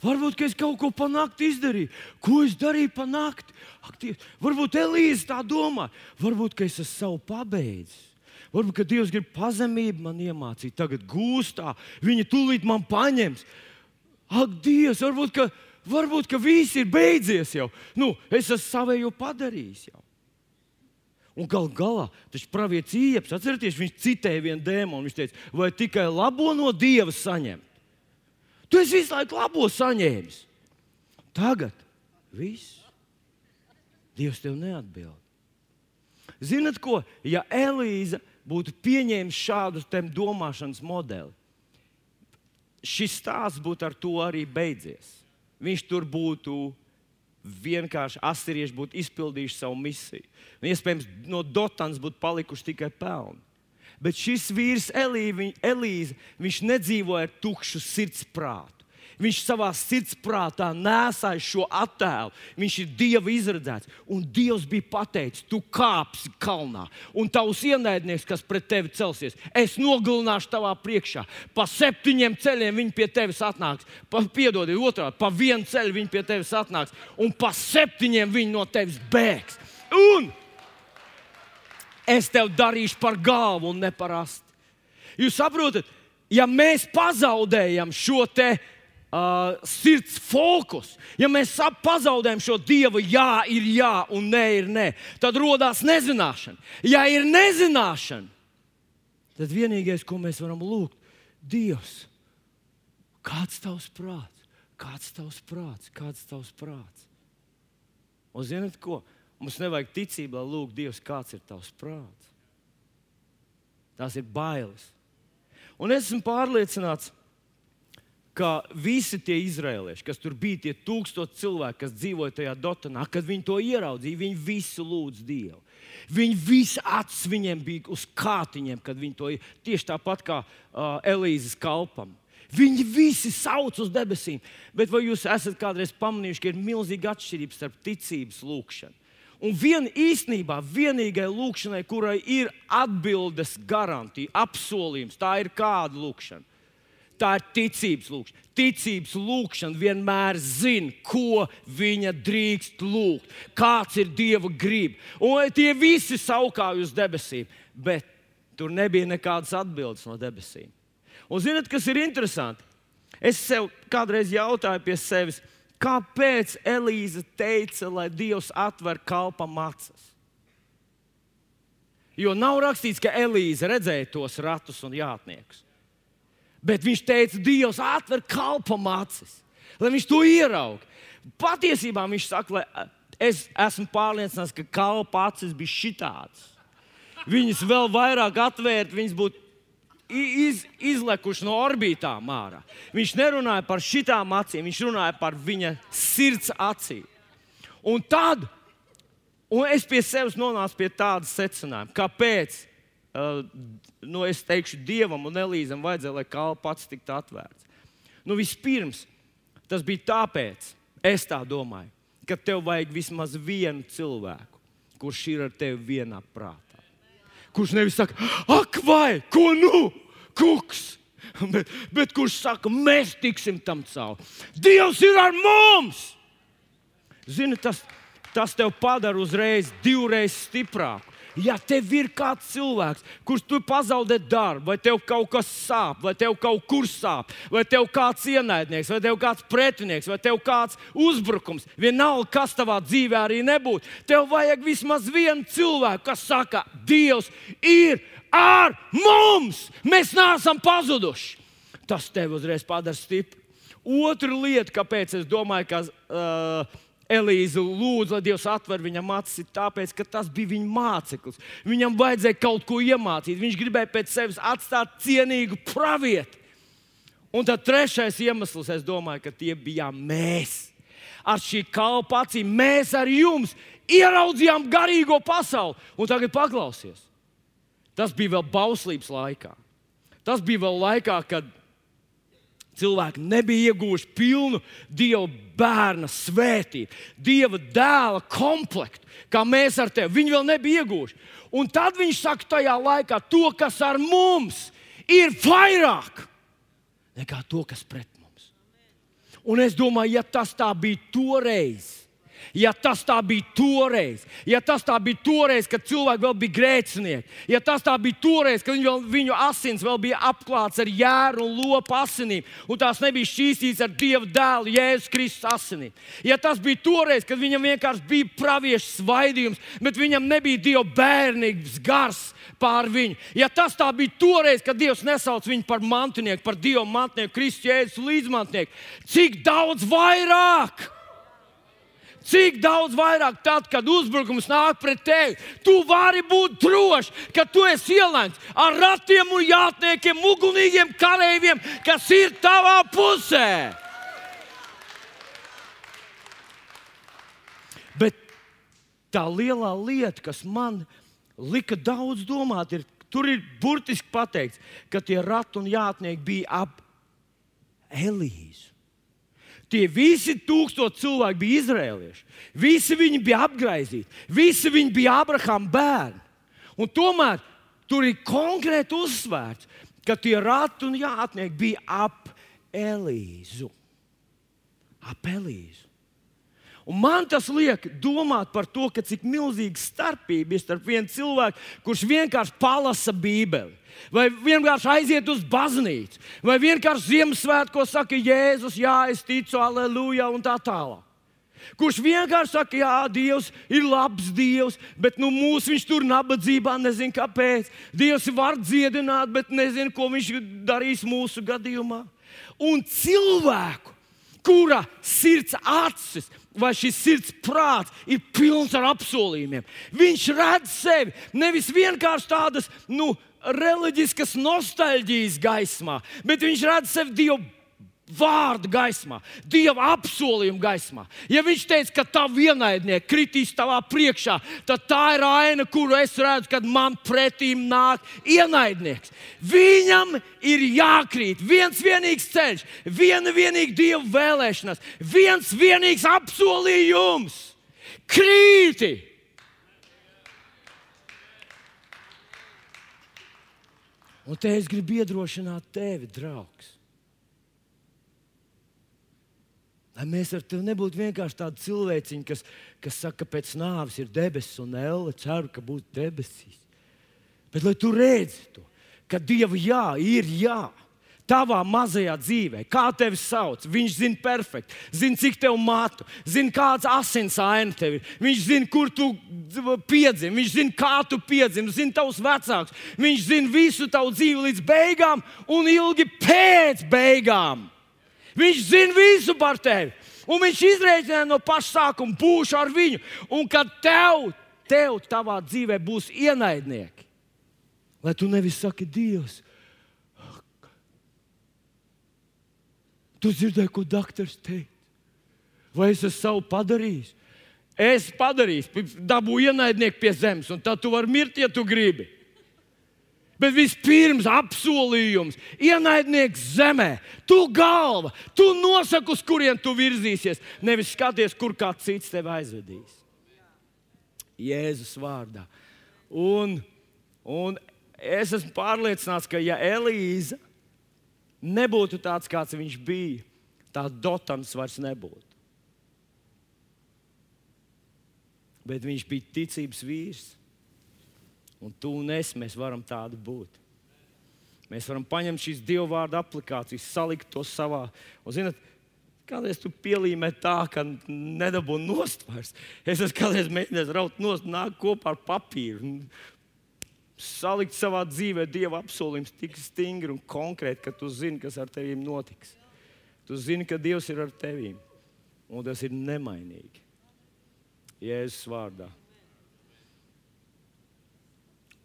A: Varbūt es kaut ko panāktu izdarīju. Ko es darīju panākt? Varbūt Elīze tā domā. Varbūt es esmu savu pabeidzis. Varbūt Dievs grib pazemību man iemācīt. Tagad gūstā viņa tūlīt man paņems. ak, Dievs, varbūt, ka, varbūt, ka viss ir beidzies jau. Nu, es esmu savējo padarījis jau. Un gal galā tas pravietis Ieps, atcerieties, viņš citēja vienu dēmonu. Viņš teica, vai tikai labo no dieva saņemt? Tu esi visu laiku labo saņēmis. Tagad viss. Dievs tev neatbild. Ziniet, ko? Ja Elīze būtu pieņēmusi šādu domāšanas modeli, šis stāsts būtu ar to arī beidzies. Viņš tur būtu vienkārši asirieši būtu izpildījuši savu misiju. Un, iespējams, no Dotānas būtu palikuši tikai pelni. Bet šis vīrs, Elīze, viņš nedzīvoja ar tukšu sirds prātu. Viņš savā sirdsprātā nesāja šo attēlu. Viņš ir Dieva izredzēts. Un Dievs bija pateicis, tu kāpsi kalnā, un tavs ienaidnieks, kas pret tevi celsies, es nogalināšu tavā priekšā. Pa septiņiem ceļiem viņi pie tevis atnāks. Pa, piedodiet, otrādi, pa vienu ceļu viņi pie tevis atnāks, un pa septiņiem viņi no tevis bēgs. Un es tev darīšu par galvu un ne par asti. Jūs saprotat, ja mēs pazaudējam šo te uh, sirds fokus. Ja mēs pazaudējam šo dievu, jā, ir jā, un nē, ir nē, tad radās nezināšana. Ja ir nezināšana, tad vienīgais, ko mēs varam lūgt, Dievs, kāds ir tavs prāts? Kāds ir tavs prāts? Kāds ir tavs prāts? Un zinot ko? Mums nevajag ticībā lūgt Dievs, kāds ir tavs prāts. Tās ir bailes. Un es esmu pārliecināts, ka visi tie izrēlieši, kas tur bija, tie tūkstoši cilvēki, kas dzīvoja tajā dotanā, kad viņi to ieraudzīja, viņi visi lūdz Dievu. Viņi visi acis viņiem bija uz kātiņiem, kad viņi to tieši tāpat kā uh, Elīzes kalpam. Viņi visi sauc uz debesīm. Bet vai jūs esat kādreiz pamanījuši, ka ir milzīga atšķirība starp ticības lūgšanu? Un vien, īstenībā vienīgai lūkšanai, kurai ir atbildes garantija, apsolījums, tā ir kāda lūkšana? Tā ir ticības lūkšana. Ticības lūkšana vienmēr zina, ko viņa drīkst lūgt, kāds ir Dieva grib. Un tie visi saukāja uz debesīm, bet tur nebija nekādas atbildes no debesīm. Un zinot, kas ir interesanti? Es sev kādreiz jautāju pie sevis, kāpēc Elīze teica, lai Dievs atver kalpam acis? Jo nav rakstīts, ka Elīze redzēja tos ratus un jātniekus. Bet viņš teica, Dievs atver kalpam acis, lai viņš to ieraudzītu. Patiesībā viņš saka, lai es esmu pārliecināts, ka kalpa acis bija šitāds. Viņas vēl vairāk atvērt, viņas būtu iz, izlekuši no orbītām ārā. Viņš nerunāja par šitām acīm, viņš runāja par viņa sirds acīm. Un tad un es pie sevis nonācu pie tāda secinājuma, kāpēc uh, nu, es teikšu, dievam un Elīzam vajadzēja, lai kalps pats tiktu atvērts. Nu, vispirms tas bija tāpēc, es tā domāju, ka tev vajag vismaz vienu cilvēku, kurš ir ar tevi vienā prātā. Kurš nevis saka, ak, vai, ko nu, kuks! Bet, bet kurš saka, mēs tiksim tam cauri. Dievs ir ar mums! Zini, tas, tas tev padara uzreiz divreiz stiprāku. Ja tev ir kāds cilvēks, kurš tu pazaudē darbu, vai tev kaut kas sāp, vai tev kaut kur sāp, vai tev kāds ienaidnieks, vai tev kāds pretinieks, vai tev kāds uzbrukums, vienalga, kas tavā dzīvē arī nebūtu, tev vajag vismaz vienu cilvēku, kas saka, Dievs ir ar mums! Mēs neesam pazuduši! Tas tev uzreiz padara stipru. Otra lieta, kāpēc es domāju, ka uh, Elīze lūdza, lai Dievs atver viņam acis, tāpēc, ka tas bija viņa māceklis. Viņam vajadzēja kaut ko iemācīt. Viņš gribēja pēc sevis atstāt cienīgu pravieti. Un tad trešais iemesls, es domāju, ka tie bijām mēs. Ar šī kalpa acīm mēs ar jums ieraudzījām garīgo pasauli. Un tagad paklausies. Tas bija vēl bauslības laikā. Tas bija vēl laikā, kad cilvēki nebija ieguvuši pilnu Dieva bērna svētību, Dieva dēla komplektu, kā mēs ar tevi. Viņi vēl nebija ieguvuši. Un tad viņš saka, tajā laikā to, kas ar mums ir vairāk nekā to, kas pret mums. Un es domāju, ja tas tā bija toreiz, Ja tas tā bija toreiz, ja tas tā bija toreiz, kad cilvēki vēl bija grēcinieki, ja tas tā bija toreiz, kad viņu, viņu asins vēl bija apklāts ar jēru un lopu asinīm, un tās nebija šķīstītas ar Dieva dēlu, Jēzus Kristus asinīm. Ja tas bija toreiz, kad viņam vienkārši bija praviešu svaidījums, bet viņam nebija Dieva bērnības gars pār viņu, ja tas tā bija toreiz, kad Dievs nesauc viņu par mantinieku, par Dieva mantinieku, Kristus Jēzus līdzmantinieku, cik daudz vairāk! Cik daudz vairāk tad, kad uzbrukums nāk pret tevi, tu vari būt drošs, ka tu esi ielemts ar ratiem un jātniekiem, ugunīgiem kareiviem, kas ir tavā pusē. Bet tā lielā lieta, kas man lika daudz domāt, ir, tur ir burtiski pateikts, ka tie rati un jātnieki bija ap Elīzu. Tie visi tūkstoši cilvēki bija izrēlieši. Visi viņi bija apgaizīti, visi viņi bija Abrahama bērni. Un tomēr tur ir konkrēti uzsvērts, ka tie rati un jātnieki bija ap Elīzu. Ap Elīzu. Un man tas liek domāt par to, cik milzīga starpība ir starp vienu cilvēku, kurš vienkārši palasa Bībeli vai vienkārši aiziet uz baznīcu, vai vienkārši Ziemassvētkos saka, Jēzus, jā, es ticu, aleluja, un tā tālāk. Kurš vienkārši saka, jā, Dievs ir labs Dievs, bet nu, mūsu viņš tur nabadzībā, nezinu kāpēc. Dievs var dziedināt, bet nezinu, ko viņš darīs mūsu gadījumā. Un cilvēku, kura sirds acis vai šis sirds prāts ir pilns ar apsolījumiem, viņš redz sevi nevis vienkārši tādas, nu, reliģiskas nostalģijas gaismā, bet viņš redz sevi Dievu vārdu gaismā, Dieva apsolījuma gaismā. Ja viņš teica, ka tā vienaidnieks kritīs tavā priekšā, tad tā ir aina, kuru es redzu, kad man pretīm nāk ienaidnieks. Viņam ir jākrīt viens vienīgs ceļš, viena vienīga Dieva vēlēšanās, viens vienīgs apsolījums. Krīti! Un te es gribu iedrošināt tevi, draugs. Lai mēs ar tevi nebūtu vienkārši tādi cilvēciņi, kas, kas saka, ka pēc nāves ir debesis un elle, ceru, ka būs debesīs. Bet lai tu redzi to, ka Dieva jā, ir jā tavā mazajā dzīvē, kā tevi sauc. Viņš zina perfekti, zina, cik tev mātu, zina, kāds asins aina tev ir. Viņš zina, kur tu piedzimi, viņš zina, kā tu piedzimi, zina tavus vecākus. Viņš zina visu tavu dzīvi līdz beigām un ilgi pēc beigām. Viņš zina visu par tevi. Un viņš izreikināja no paša sākuma, būšu ar viņu. Un kad tev, tev tavā dzīvē būs ienaidnieki, lai tu nevis saki, Dievs, Tu dzirdēji, ko doktors teica? Vai es esmu savu padarījis? Es padarīju, dabūju ienaidnieku pie zemes, un tad tu vari mirt, ja tu gribi. Bet vispirms apsolījums, ienaidnieks zemē, tu galva, tu nosaki, uz kurien tu virzīsies. Nevis skaties, kur kāds cits tevi aizvedīs. Jēzus vārdā. Un, un es esmu pārliecināts, ka ja Elīze nebūtu tāds, kāds viņš bija, tā dotams vairs nebūtu. Bet viņš bija ticības vīrs. Un tu un es mēs varam tādi būt. Mēs varam paņemt šīs divu vārdu aplikācijas, salikt to savā. Un, zinat, kādreiz tu pielīmē tā, ka nedabū nost vairs. Es esmu kādreiz mēģinājis raut nost, nāk kopā ar papīru salikt savā dzīvē Dieva apsolījums tik stingri un konkrēti, ka tu zini, kas ar tevi notiks. Tu zini, ka Dievs ir ar tevi un tas ir nemainīgi. Jēzus vārdā.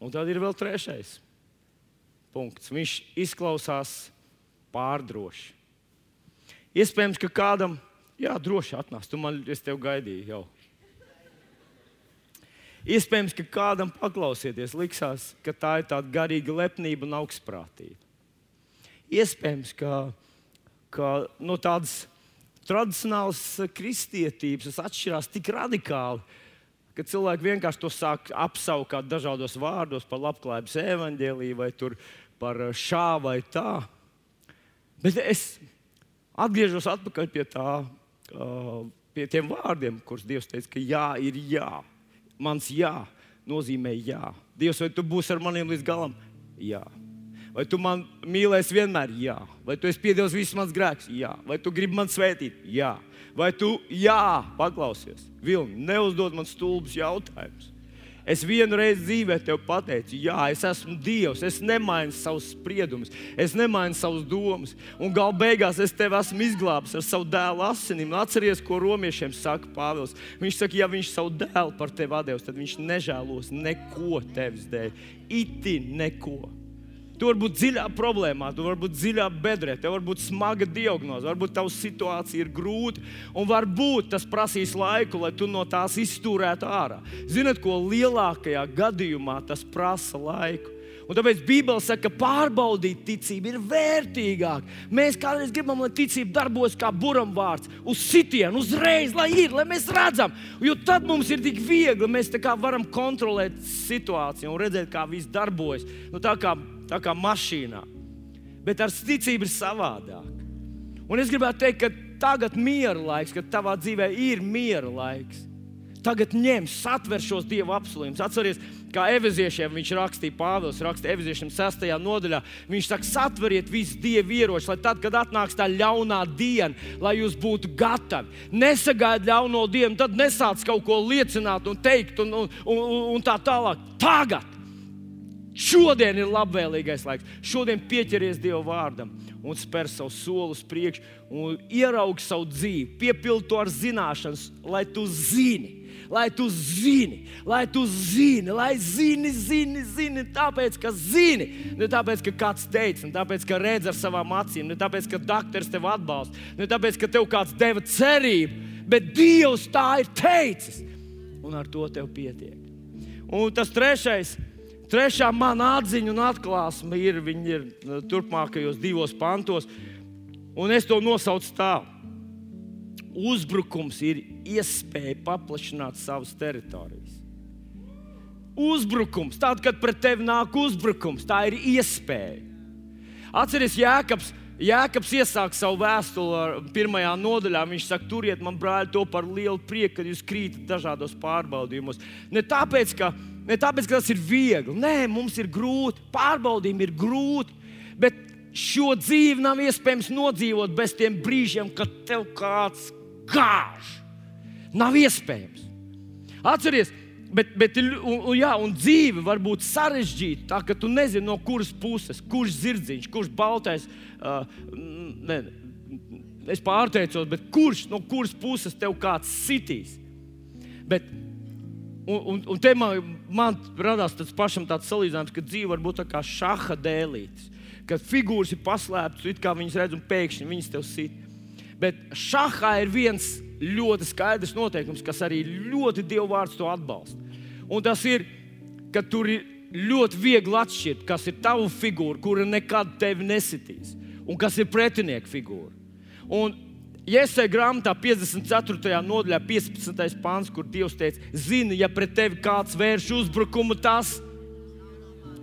A: Un tad ir vēl trešais punkts. Viņš izklausās pārdroši. Iespējams, ka kādam, jā, droši atnāc, tu man, es tevi gaidīju jau. Iespējams, ka kādam paklausieties, liksās, ka tā ir tāda garīga lepnība un augstprātība. Iespējams, ka, ka no tādas tradicionālas kristietības atšķirās tik radikāli, ka cilvēki vienkārši to sāk apsaukt dažādos vārdos, par labklājības evaņģēlīju vai par šā vai tā. Bet es atgriežos atpakaļ pie tā, pie tiem vārdiem, kurus Dievs teica, ka jā, ir jā. Mans jā nozīmē jā. Dievs, vai tu būsi ar maniem līdz galam? Jā. Vai tu man mīlēsi vienmēr? Jā. Vai tu esi piedevis visus manus grēkus? Jā. Vai tu gribi man svētīt? Jā. Vai tu, jā, paklausies? Vilni, neuzdod man stulbus jautājumus. Es vienu reizi dzīvē tev pateicu, jā, es esmu Dievs, es nemainu savus spriedumus, es nemainu savus domas. Un galu beigās es tevi esmu izglābis ar savu dēlu asinīm. Atceries, ko romiešiem saka Pāvils. Viņš saka, ja viņš savu dēlu par tevi devis, tad viņš nežēlos neko tevis dēļ. Iti neko. Tu vari būt dziļā problēmā, tu vari būt dziļā bedrē, tev var būt smaga diagnoze, varbūt tava situācija ir grūta, un varbūt tas prasīs laiku, lai tu no tās izturētu ārā. Ziniet, ko lielākajā gadījumā tas prasa laiku. Un tāpēc Bībele saka, ka pārbaudīt ticību ir vērtīgāk. Mēs kādreiz gribam, lai ticība darbojas kā buramvārds, uz sitienu, uzreiz, lai ir, lai mēs redzam. Jo tad mums ir tik viegli, mēs varam kontrolēt situāciju un redzēt, kā viss darbojas. Nu, tā kā tā kā mašīnā. Bet ar ticību ir savādāk. Un es gribētu teikt, ka tagad ir miera laiks, kad tavā dzīvē ir miera laiks. Tagad ņem, satver šos dievu apsolījumus. Atcerieties, kā eviziešiem viņš rakstīja, Pāvils rakstīja eviziešiem 6. nodaļā. Viņš saka, satveriet visus dievu ieročus, lai tad, kad atnāks tā ļaunā diena, lai jūs būtu gatavi. Nesagaidiet ļauno dienu, tad nesāc kaut ko liecināt un teikt, un, un, un, un tā tālāk. Tagad! Šodien ir labvēlīgais laiks. Šodien pieķeries Dieva vārdam un spēr savu soli uz priekšu un ieraugi savu dzīvi, piepildi to ar zināšanas, lai tu zini. Lai tu zini, lai tu zini, lai zini, zini, zini, tāpēc, ka zini. Ne tāpēc, ka kāds teica, ne tāpēc, ka redz ar savām acīm, ne tāpēc, ka doktors tev atbalsta, ne tāpēc, ka tev kāds deva cerību, bet Dievs tā ir teicis. Un ar to tev pietiek. Un tas trešais ir Trešā mana atziņa un atklāsme ir, ir uh, turpmākajos divos pantos, un es to nosaucu tā. Uzbrukums ir iespēja paplašināt savas teritorijas. Uzbrukums, tad, kad pret tevi nāk uzbrukums, tā ir iespēja. Atcerieties, Jēkabs, Jēkabs iesāk savu vēstuli pirmajā nodaļā. Viņš saka, turiet man, brāļi, to par lielu prieku, kad jūs krītat dažādos pārbaudījumos. Ne tāpēc, ka Ne tāpēc, ka tas ir viegli. Nē, mums ir grūti, pārbaudījumi ir grūti. Bet šo dzīvi nav iespējams nodzīvot bez tiem brīžiem, kad tev kāds gāž. Nav iespējams. Atcerieties, bet, bet un, un, jā, un dzīve var būt sarežģīta. Tā ka tu nezini, no kuras puses, kurš zirdziņš, kurš baltais. Uh, ne, es pārteicos, bet kurš no kuras puses tev kāds sitīs. Bet Un, un, un te man, man radās tas pašam tāds salīdzinājums, ka dzīve var būt kā šaha dēlītes. Kad figūras ir paslēptas, it kā viņas redz, un pēkšņi viņas tev sit. Bet šahā ir viens ļoti skaidrs noteikums, kas arī ļoti Dieva vārds to atbalsta. Un tas ir, ka tur ir ļoti viegli atšķirt, kas ir tava figūra, kura nekad tevi nesitīs, un kas ir pretinieka figūra. Un Iesai grāmatā 54. nodaļā, 15. pāns, kur Dievs teica, zini, ja pret tevi kāds vērš uzbrukumu, tas,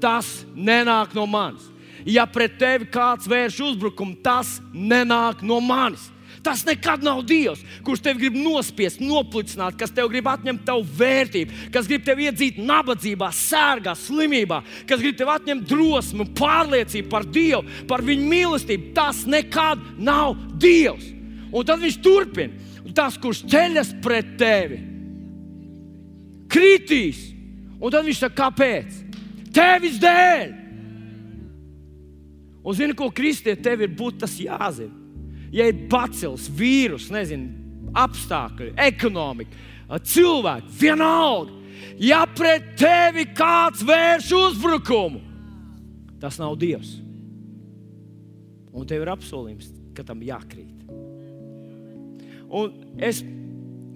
A: tas nenāk no manis. Ja pret tevi kāds vērš uzbrukumu, tas nenāk no manis. Tas nekad nav Dievs, kurš tevi grib nospiest, noplicināt, kas tev grib atņemt tavu vērtību, kas grib tevi iedzīt nabadzībā, sērgā, slimībā, kas grib tev atņemt drosmi, pārliecību par Dievu, par Viņa mīlestību. Tas nekad nav Dievs. Un tad viņš turpina. Tas, kurš ceļas pret tevi, kritīs. Un tad viņš saka, kāpēc? Tevis dēļ! Un zini, ko kristiet, tev ir būt tas jāzina. Ja ir bacils, vīrus, nezinu, apstākļi, ekonomika, cilvēki, vienalga, ja pret tevi kāds vērš uzbrukumu, tas nav Dievs. Un tev ir apsolījums, ka tam jākrīt. Un es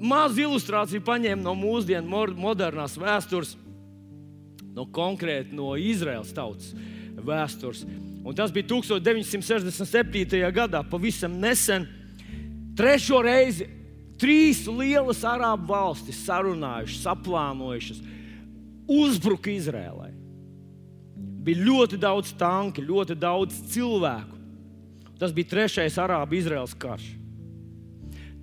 A: mazu ilustrāciju paņēmu no mūsdienu modernās vēstures, no konkrēti no Izraels tautas vēstures. Un tas bija 1967. gadā, pavisam nesen. Trešo reizi trīs lielas arābu valstis sarunājušas, saplānojušas, uzbruka Izrēlai. Bija ļoti daudz tanku, ļoti daudz cilvēku. Tas bija trešais arābu Izraels karš.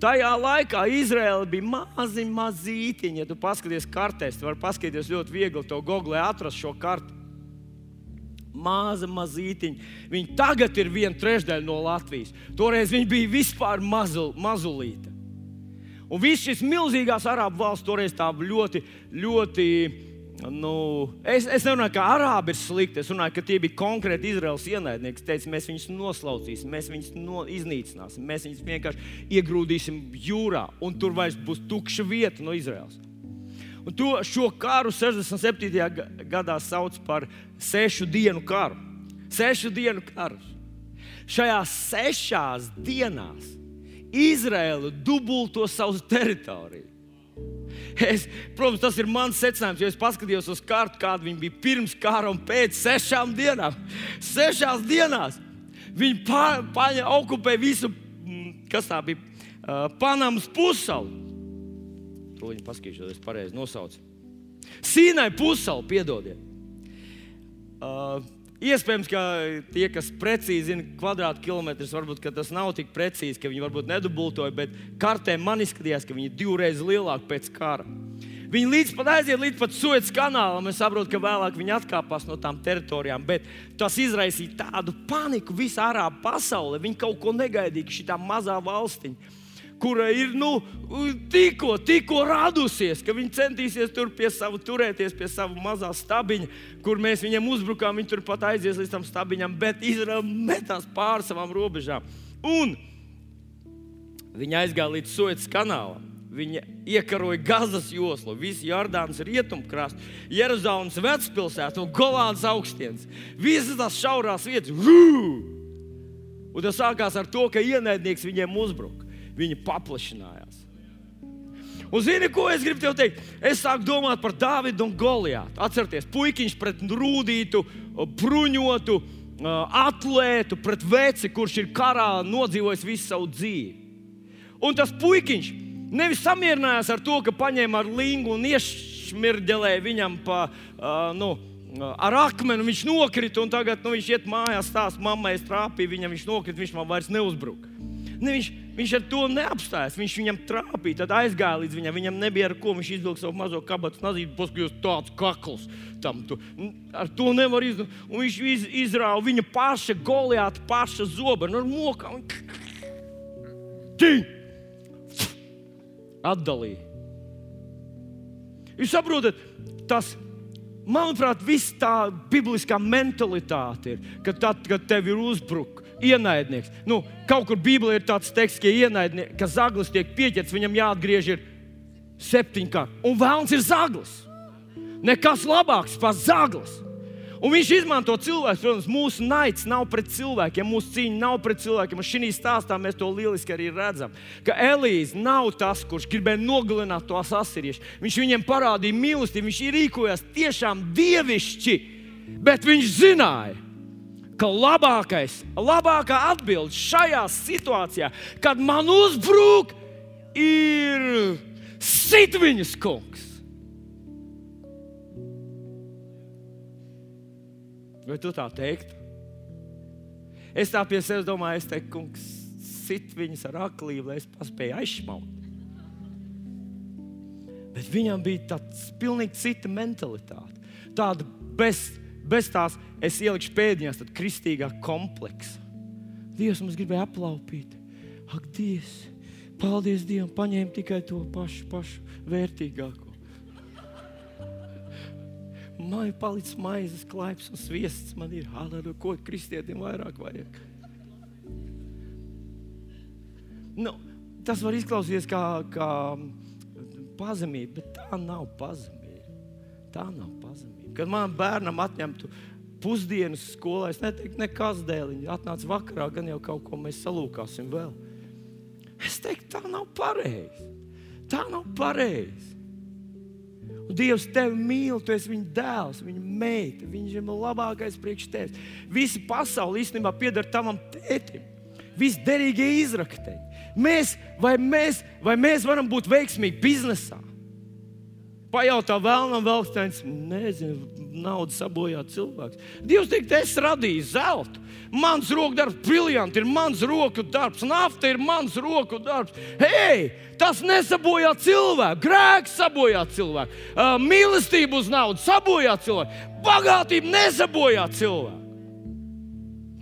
A: Tajā laikā Izraela bija mazi, mazītiņi. Ja tu paskaties kartēs, tu vari paskatīties ļoti viegli to googlē, atrast šo karti. Maza mazītiņa. Viņi tagad ir viena trešdaļa no Latvijas. Toreiz viņi bija vispār mazul, mazulīta. Un viss šis milzīgās arābu valsts toreiz tā ļoti, ļoti Nu, es, es nerunāju, ka arābi ir slikti. Es runāju, ka tie bija konkrēti Izraels ienaidnieki. Es teicu, mēs viņus noslaucīsim, mēs viņus no, iznīcināsim, mēs viņus vienkārši iegrūdīsim jūrā, un tur vairs būs tukša vieta no Izraels. Un to, šo karu 67. gadā sauc par sešu dienu karu. Sešu dienu karus. Šajās sešās dienās Izraela dubulto savu teritoriju. Es, protams, tas ir mans secinājums, jo es paskatījos uz kartu, kāda viņa bija pirms kara un pēc sešām dienām. Sešās dienās viņi paņēma, okupēja visu, mm, kas tā bija, uh, Panamas pusalu. To viņi paskatīšos, es pareizi nosaucu. Sīnai pusalu, piedodiet. Uh, Iespējams, ka tie, kas precīzi zina kvadrātkilometrus, varbūt tas nav tik precīzi, ka viņi varbūt nedubultoja, bet kartē man izskatījās, ka viņi ir divreiz lielāki pēc kara. Viņi līdz pat aiziet līdz pat Suēdas kanālam. Es saprotu, ka vēlāk viņi atkāpās no tām teritorijām, bet tas izraisīja tādu paniku visā ārā pasaulē. Viņi kaut ko negaidīja, šī mazā valstiņa kura ir nu, tikko, tikko radusies, ka viņi centīsies tur pie sava turēties, pie sava mazā stabiņa, kur mēs viņiem uzbrukām. Viņi turpat aizies līdz tam stabiņam, bet Izraela metās pāri savām robežām. Un viņi aizgāja līdz Suēdas kanālam. Viņa iekaroja Gazas joslu, visu Jordānas rietumkrastu, Jeruzalemes vecpilsētu un Golānas augstienes. Visas tās šaurās vietas. Un tas sākās ar to, ka ienaidnieks viņiem uzbruka viņi paplašinājās. Un zini, ko es gribu te teikt? Es sāku domāt par Dāvidu un Goliātu. Atcerieties, puikiņš pret rūtītu, bruņotu, atlētu, pret veci, kurš ir karā nodzīvojis visu savu dzīvi. Un tas puikiņš nevis samierinājās ar to, ka paņēma ar lingu un iešmirģelēja viņam pa, uh, nu, ar akmeni, viņš nokrita un tagad nu, viņš iet mājās, stāsta mammai, es trāpīju viņam, viņš nokrita, viņš man vairs neuzbruka. Ne, viņš, viņš ar to neapstājās. Viņš viņam trāpīja, tad aizgāja līdz viņam. Viņam nebija ar ko. Viņš izvilka savu mazo kabatu, nazīti, paskatījās tāds kakls. Tam, tu, ar to nevar izdarīt. Viņš iz, izrāva viņa paša goliāta, paša zoba. Nu, ar mokām. Atdalīja. Jūs saprotat, tas manuprāt, viss tā bibliskā mentalitāte ir, ka tad, kad tev ir uzbrukts ienaidnieks. Nu, kaut kur Bībelē ir tāds teksts, ka, ka zaglis tiek pieķerts, viņam jāatgriež ir septiņkārt. Un vēlams ir zaglis. Nekas labāks par zaglis. Un viņš izmanto cilvēku. Protams, mūsu naids nav pret cilvēkiem, mūsu cīņa nav pret cilvēkiem. Un šī stāstā mēs to lieliski arī redzam. Ka Elīze nav tas, kurš gribēja nogalināt tos asiriešus. Viņš viņiem parādīja mīlestību, viņš rīkojās tiešām dievišķi, bet viņš zināja, ka labākais, labākā atbilde šajā situācijā, kad man uzbrūk, ir sitviņas kungs. Vai tu tā teiktu? Es tā pie sevis domāju, es teiktu, kungs, sit viņas ar aklību, lai es paspēju aizšmaut. Bet viņam bija tāds pilnīgi cita mentalitāte. Tāda bez bez tās es ielikšu pēdiņās, tad kristīgā kompleksa. Dievs mums gribēja aplaupīt. Ak, Dievs, paldies Dievam, paņēma tikai to pašu, pašu vērtīgāko. Man ir palicis maizes, klaips un sviests. Man ir halleluja, ko kristietim vairāk vajag. Nu, tas var izklausīties kā, kā pazemība, bet tā nav pazemība. Tā nav. Kad man bērnam atņemtu pusdienas skolā, es neteiktu, nekas dēļ. Viņi atnāca vakarā, gan jau kaut ko mēs salūkāsim vēl. Es teiktu, tā nav pareizi. Tā nav pareizi. Un Dievs tevi mīl, tu esi viņa dēls, viņa meita. Viņš ir labākais priekš tevis. Visa pasaule īstenībā pieder tavam tētim. Visi derīgie izrakteņi. Mēs vai, mēs, vai mēs varam būt veiksmīgi biznesā? Pajautā vēlnam, vēl steins, nezinu, naudu sabojā cilvēks. Dievs teikt, es radīju zeltu. Mans roku darbs, briljanti, ir mans roku darbs, nafta ir mans roku darbs. Hei, tas nesabojā cilvēku, grēks sabojā cilvēku, uh, mīlestību uz naudu sabojā cilvēku, bagātību nesabojā cilvēku.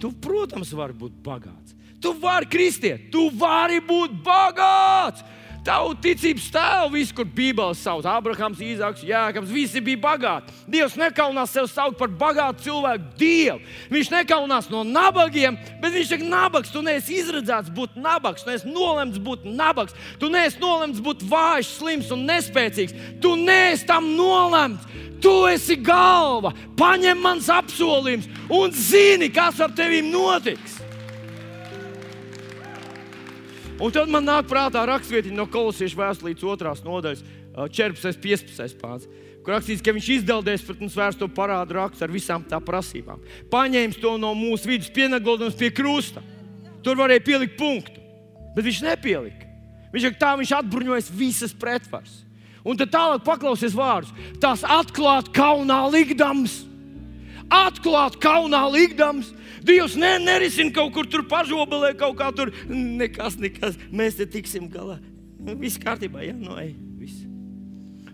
A: Tu, protams, vari būt bagāts. Tu vari kristiet, tu vari būt bagāts. Tavu ticības tēvu, visu, kur Bībeles sauc, Abrahams, Īzāks, Jēkabs, visi bija bagāti. Dievs nekaunās sev saukt par bagātu cilvēku dievu. Viņš nekaunās no nabagiem, bet viņš ir nabaks. Tu neesi izredzēts būt nabaks, tu neesi nolemts būt nabaks, tu neesi nolemts būt vājš, slims un nespēcīgs. Tu neesi tam nolemts. Tu esi galva, paņem mans apsolījums un zini, kas ar tevi notiks. Un tad man nāk prātā rakstvietiņa no kolosiešu vēstures otrās nodaļas, 14. un 15. pāns. Kur rakstīts, ka viņš izdaldēs pret mums vērsto parādu rakstu ar visām tā prasībām. Paņēmis to no mūsu vidus, pienegodams pie krusta. Tur varēja pielikt punktu, bet viņš nepielika. Viņš ir tā, viņš atbruņojas visas pretvaras. Un tad tālāk paklausies vārdus. Tās atklāt kaunā likdams, atklāt kaunā likdams, Dievs ne, nerisina kaut kur tur pažobelē, kaut kā tur. Nekas, nekas. Mēs te tiksim galā. Viss kārtībā, jā, no ej. Viss.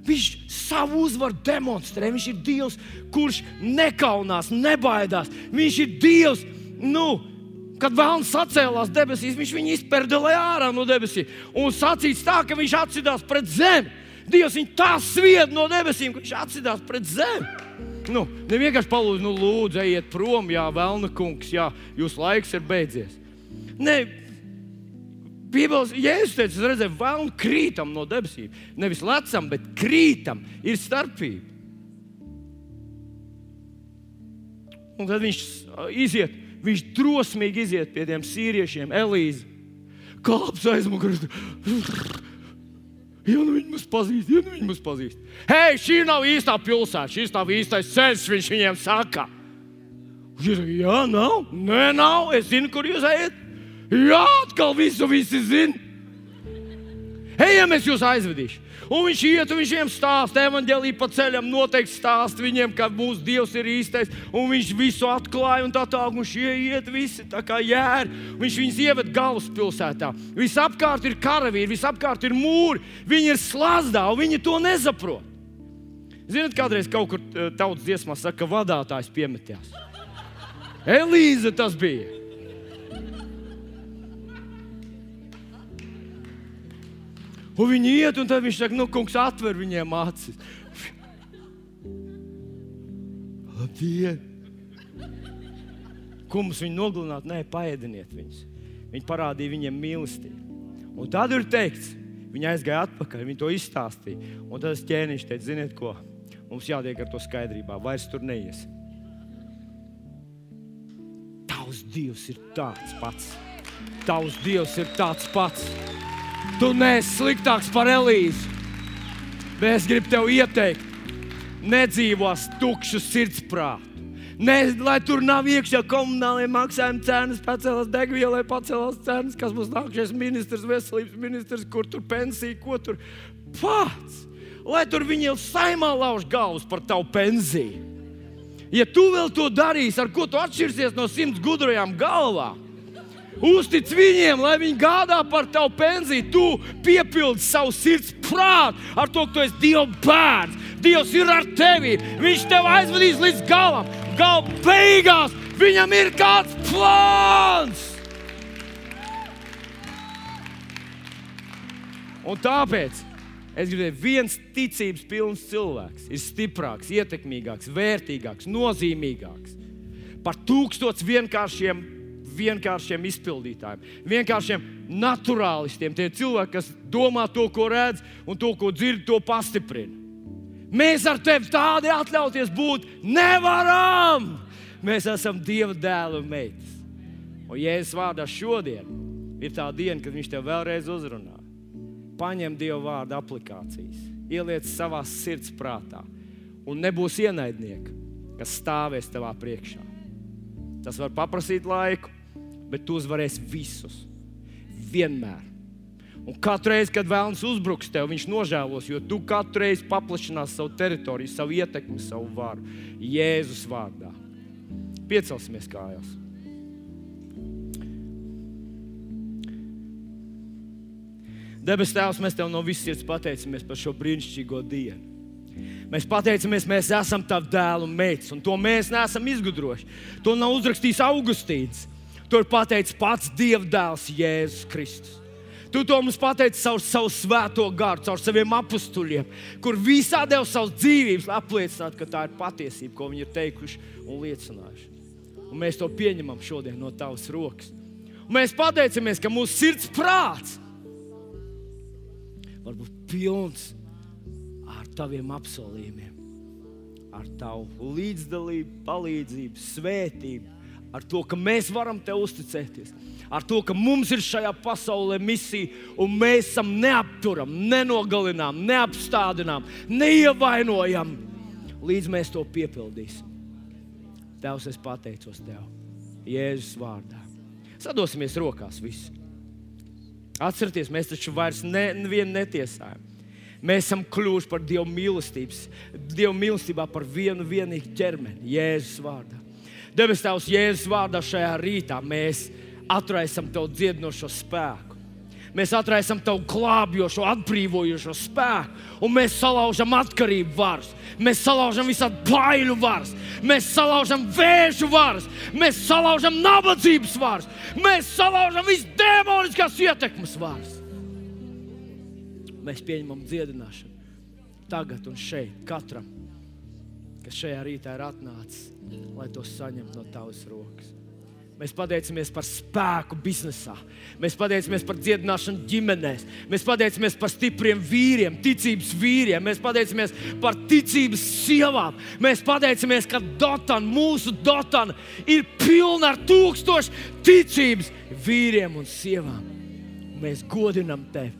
A: Viņš savu uzvaru demonstrē. Viņš ir Dievs, kurš nekaunās, nebaidās. Viņš ir Dievs, nu, kad vēlams sacēlās debesīs, viņš viņu izpērdelēja ārā no debesīm. Un sacīts tā, ka viņš atsidās pret zemi. Dievs viņu tā svied no debesīm, ka viņš atsidās pret zemi. Nu, ne vienkārši palūdzu, nu, lūdzu, ejiet prom, jā, Vēlna kungs, jā, jūsu laiks ir beidzies. Nē, Bībeles jēzus teica, es redzēju, vēlnu krītam no debesīm. Nevis lecam, bet krītam ir starpība. Un tad viņš iziet, viņš drosmīgi iziet pie tiem sīriešiem, Elīze. Kāps aizmugurē. Ja nu viņi mūs pazīst, ja nu viņi mūs pazīst. Hei, šī nav īstā pilsēta, šis nav īstais ceļš, viņš viņiem saka. Ir, jā, nav, nē, nav. Es zinu, kur jūs ejat. Jā, atkal visu visi zina. Ejam, es jūs aizvedīšu. Un viņš iet, un viņš viņiem stāsta, evanģēlī pa ceļam noteikti stāsta viņiem, ka mūsu Dievs ir īstais, un viņš visu atklāja, un tā tālāk, un šie iet visi tā kā jēri. Viņš viņus ieved galvaspilsētā. Visapkārt ir karavīri, visapkārt ir mūri, viņi ir slazdā, un viņi to nesaprot. Ziniet, kādreiz kaut kur eh, tautas dziesmā saka, ka vadītājs piemetās. Elīze tas bija. Un viņi iet, un tad viņš saka, nu, kungs, atver viņiem acis. Labdien! Ko mums viņi nogalināt? Nē, paēdiniet viņus. Viņi parādīja viņiem mīlestību. Un tad ir teikts, viņi aizgāja atpakaļ, viņi to izstāstīja. Un tad ķēniņš teica, ziniet ko? Mums jātiek ar to skaidrībā, vairs tur neies. Tavs Dievs ir tāds pats. Tavs Dievs ir tāds pats. Tu neesi sliktāks par Elīzi. Bet es gribu tev ieteikt, nedzīvos tukšu sirdsprātu. Ne, lai tur nav iekšā komunālajie maksājuma cenas, pacēlās degvielai, pacēlās cenas, kas būs nākamais ministrs, veselības ministrs, kur tur pensija, ko tur pats. Lai tur viņi jau saimā lauž galvas par tavu pensiju. Ja tu vēl to darīsi, ar ko tu atšķirsies no simts gudrajām galvām, Uztic viņiem, lai viņi gādā par tavu pensiju. Tu piepildi savu sirds prātu ar to, ka tu esi Dieva bērns. Dievs ir ar tevi. Viņš tev aizvedīs līdz galam. Gala beigās viņam ir kāds plāns. Un tāpēc es gribēju, viens ticības pilns cilvēks ir stiprāks, ietekmīgāks, vērtīgāks, nozīmīgāks par tūkstots vienkāršiem vienkāršiem izpildītājiem, vienkāršiem naturālistiem, tie cilvēki, kas domā to, ko redz, un to, ko dzird, to pastiprina. Mēs ar tevi tādi atļauties būt nevaram. Mēs esam Dieva dēlu un meitas. Un Jēzus vārdā šodien ir tā diena, kad Viņš tev vēlreiz uzrunā. Paņem Dieva vārdu aplikācijas, ieliec savā sirds prātā, un nebūs ienaidnieka, kas stāvēs tavā priekšā. Tas var paprasīt laiku, bet tu uzvarēsi visus. Vienmēr. Un katru reizi, kad vēlams uzbruks tev, viņš nožēlos, jo tu katru reizi paplašinās savu teritoriju, savu ietekmi, savu varu. Jēzus vārdā. Piecelsimies kājās. Debes Tēvs, mēs Tev no visas sirds pateicamies par šo brīnišķīgo dienu. Mēs pateicamies, mēs esam Tavu dēlu un meitas, un to mēs neesam izgudrojuši. To nav uzrakstījis Augustīns. To ir pateicis pats Dieva dēls Jēzus Kristus. Tu to mums pateici caur savu svēto garu, caur saviem apstuļiem, kur visā deva savas dzīvības, lai apliecinātu, ka tā ir patiesība, ko viņi ir teikuši un liecinājuši. Un mēs to pieņemam šodien no tavas rokas. Un mēs pateicamies, ka mūsu sirds prāts var būt pilns ar taviem apsolījumiem, ar tavu līdzdalību, palīdzību, svētību, ar to, ka mēs varam te uzticēties, ar to, ka mums ir šajā pasaulē misija, un mēs esam neapturami, nenogalinām, neapstādinām, neievainojam, līdz mēs to piepildīsim. Tēvs, es pateicos Tev, Jēzus vārdā. Sadosimies rokās visi. Atcerieties, mēs taču vairs ne, nevienu netiesājam. Mēs esam kļuvuši par Dieva mīlestības, Dieva mīlestībā par vienu vienīgu ķermeni, Jēzus vārdā. Debes Tēvs, Jēzus vārdā šajā rītā mēs atraisam Tev dziedinošo spēku. Mēs atraisam Tavu glābjošo, atbrīvojošo spēku, un mēs salaužam atkarību varas. Mēs salaužam visādi bailu varas, mēs salaužam vēža varas, mēs salaužam nabadzības varas, mēs salaužam visas demoniskās ietekmes varas. Mēs pieņemam dziedināšanu tagad un šeit, katram, kas šajā rītā ir atnācis, lai to saņemtu no tavas rokas. Mēs pateicamies par spēku biznesā. Mēs pateicamies par dziedināšanu ģimenēs. Mēs pateicamies par stipriem vīriem, ticības vīriem. Mēs pateicamies par ticības sievām. Mēs pateicamies, ka Dotana, mūsu Dotana, ir pilna ar tūkstošu ticības vīriem un sievām. Mēs godinam tevi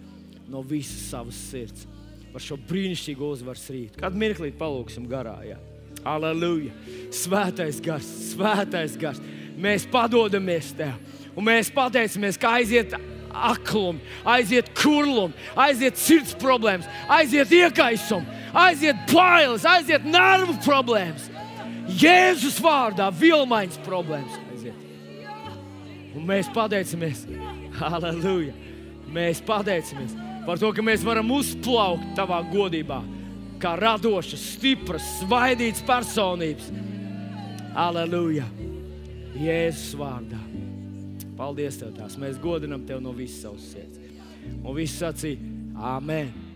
A: no visas savas sirds par šo brīnišķīgo uzvaras rītu. Kādu mirkli palūksim garā. Jā. Aleluja! Svētais gars, svētais gars! Mēs padodamies tev, un mēs pateicamies, ka aiziet aklumi, aiziet kurlumi, aiziet sirds problēmas, aiziet iekaisumi, aiziet bailes, aiziet nervu problēmas. Jēzus vārdā vilmaiņas problēmas aiziet. Un mēs pateicamies, aleluja! Mēs pateicamies par to, ka mēs varam uzplaukt tavā godībā kā radošas, stipras, svaidītas personības. Aleluja! Jēzus vārdā. Paldies, Tev, tās. Mēs godinam Tevi no visas savas sirds. Un viss sacīja, Āmen!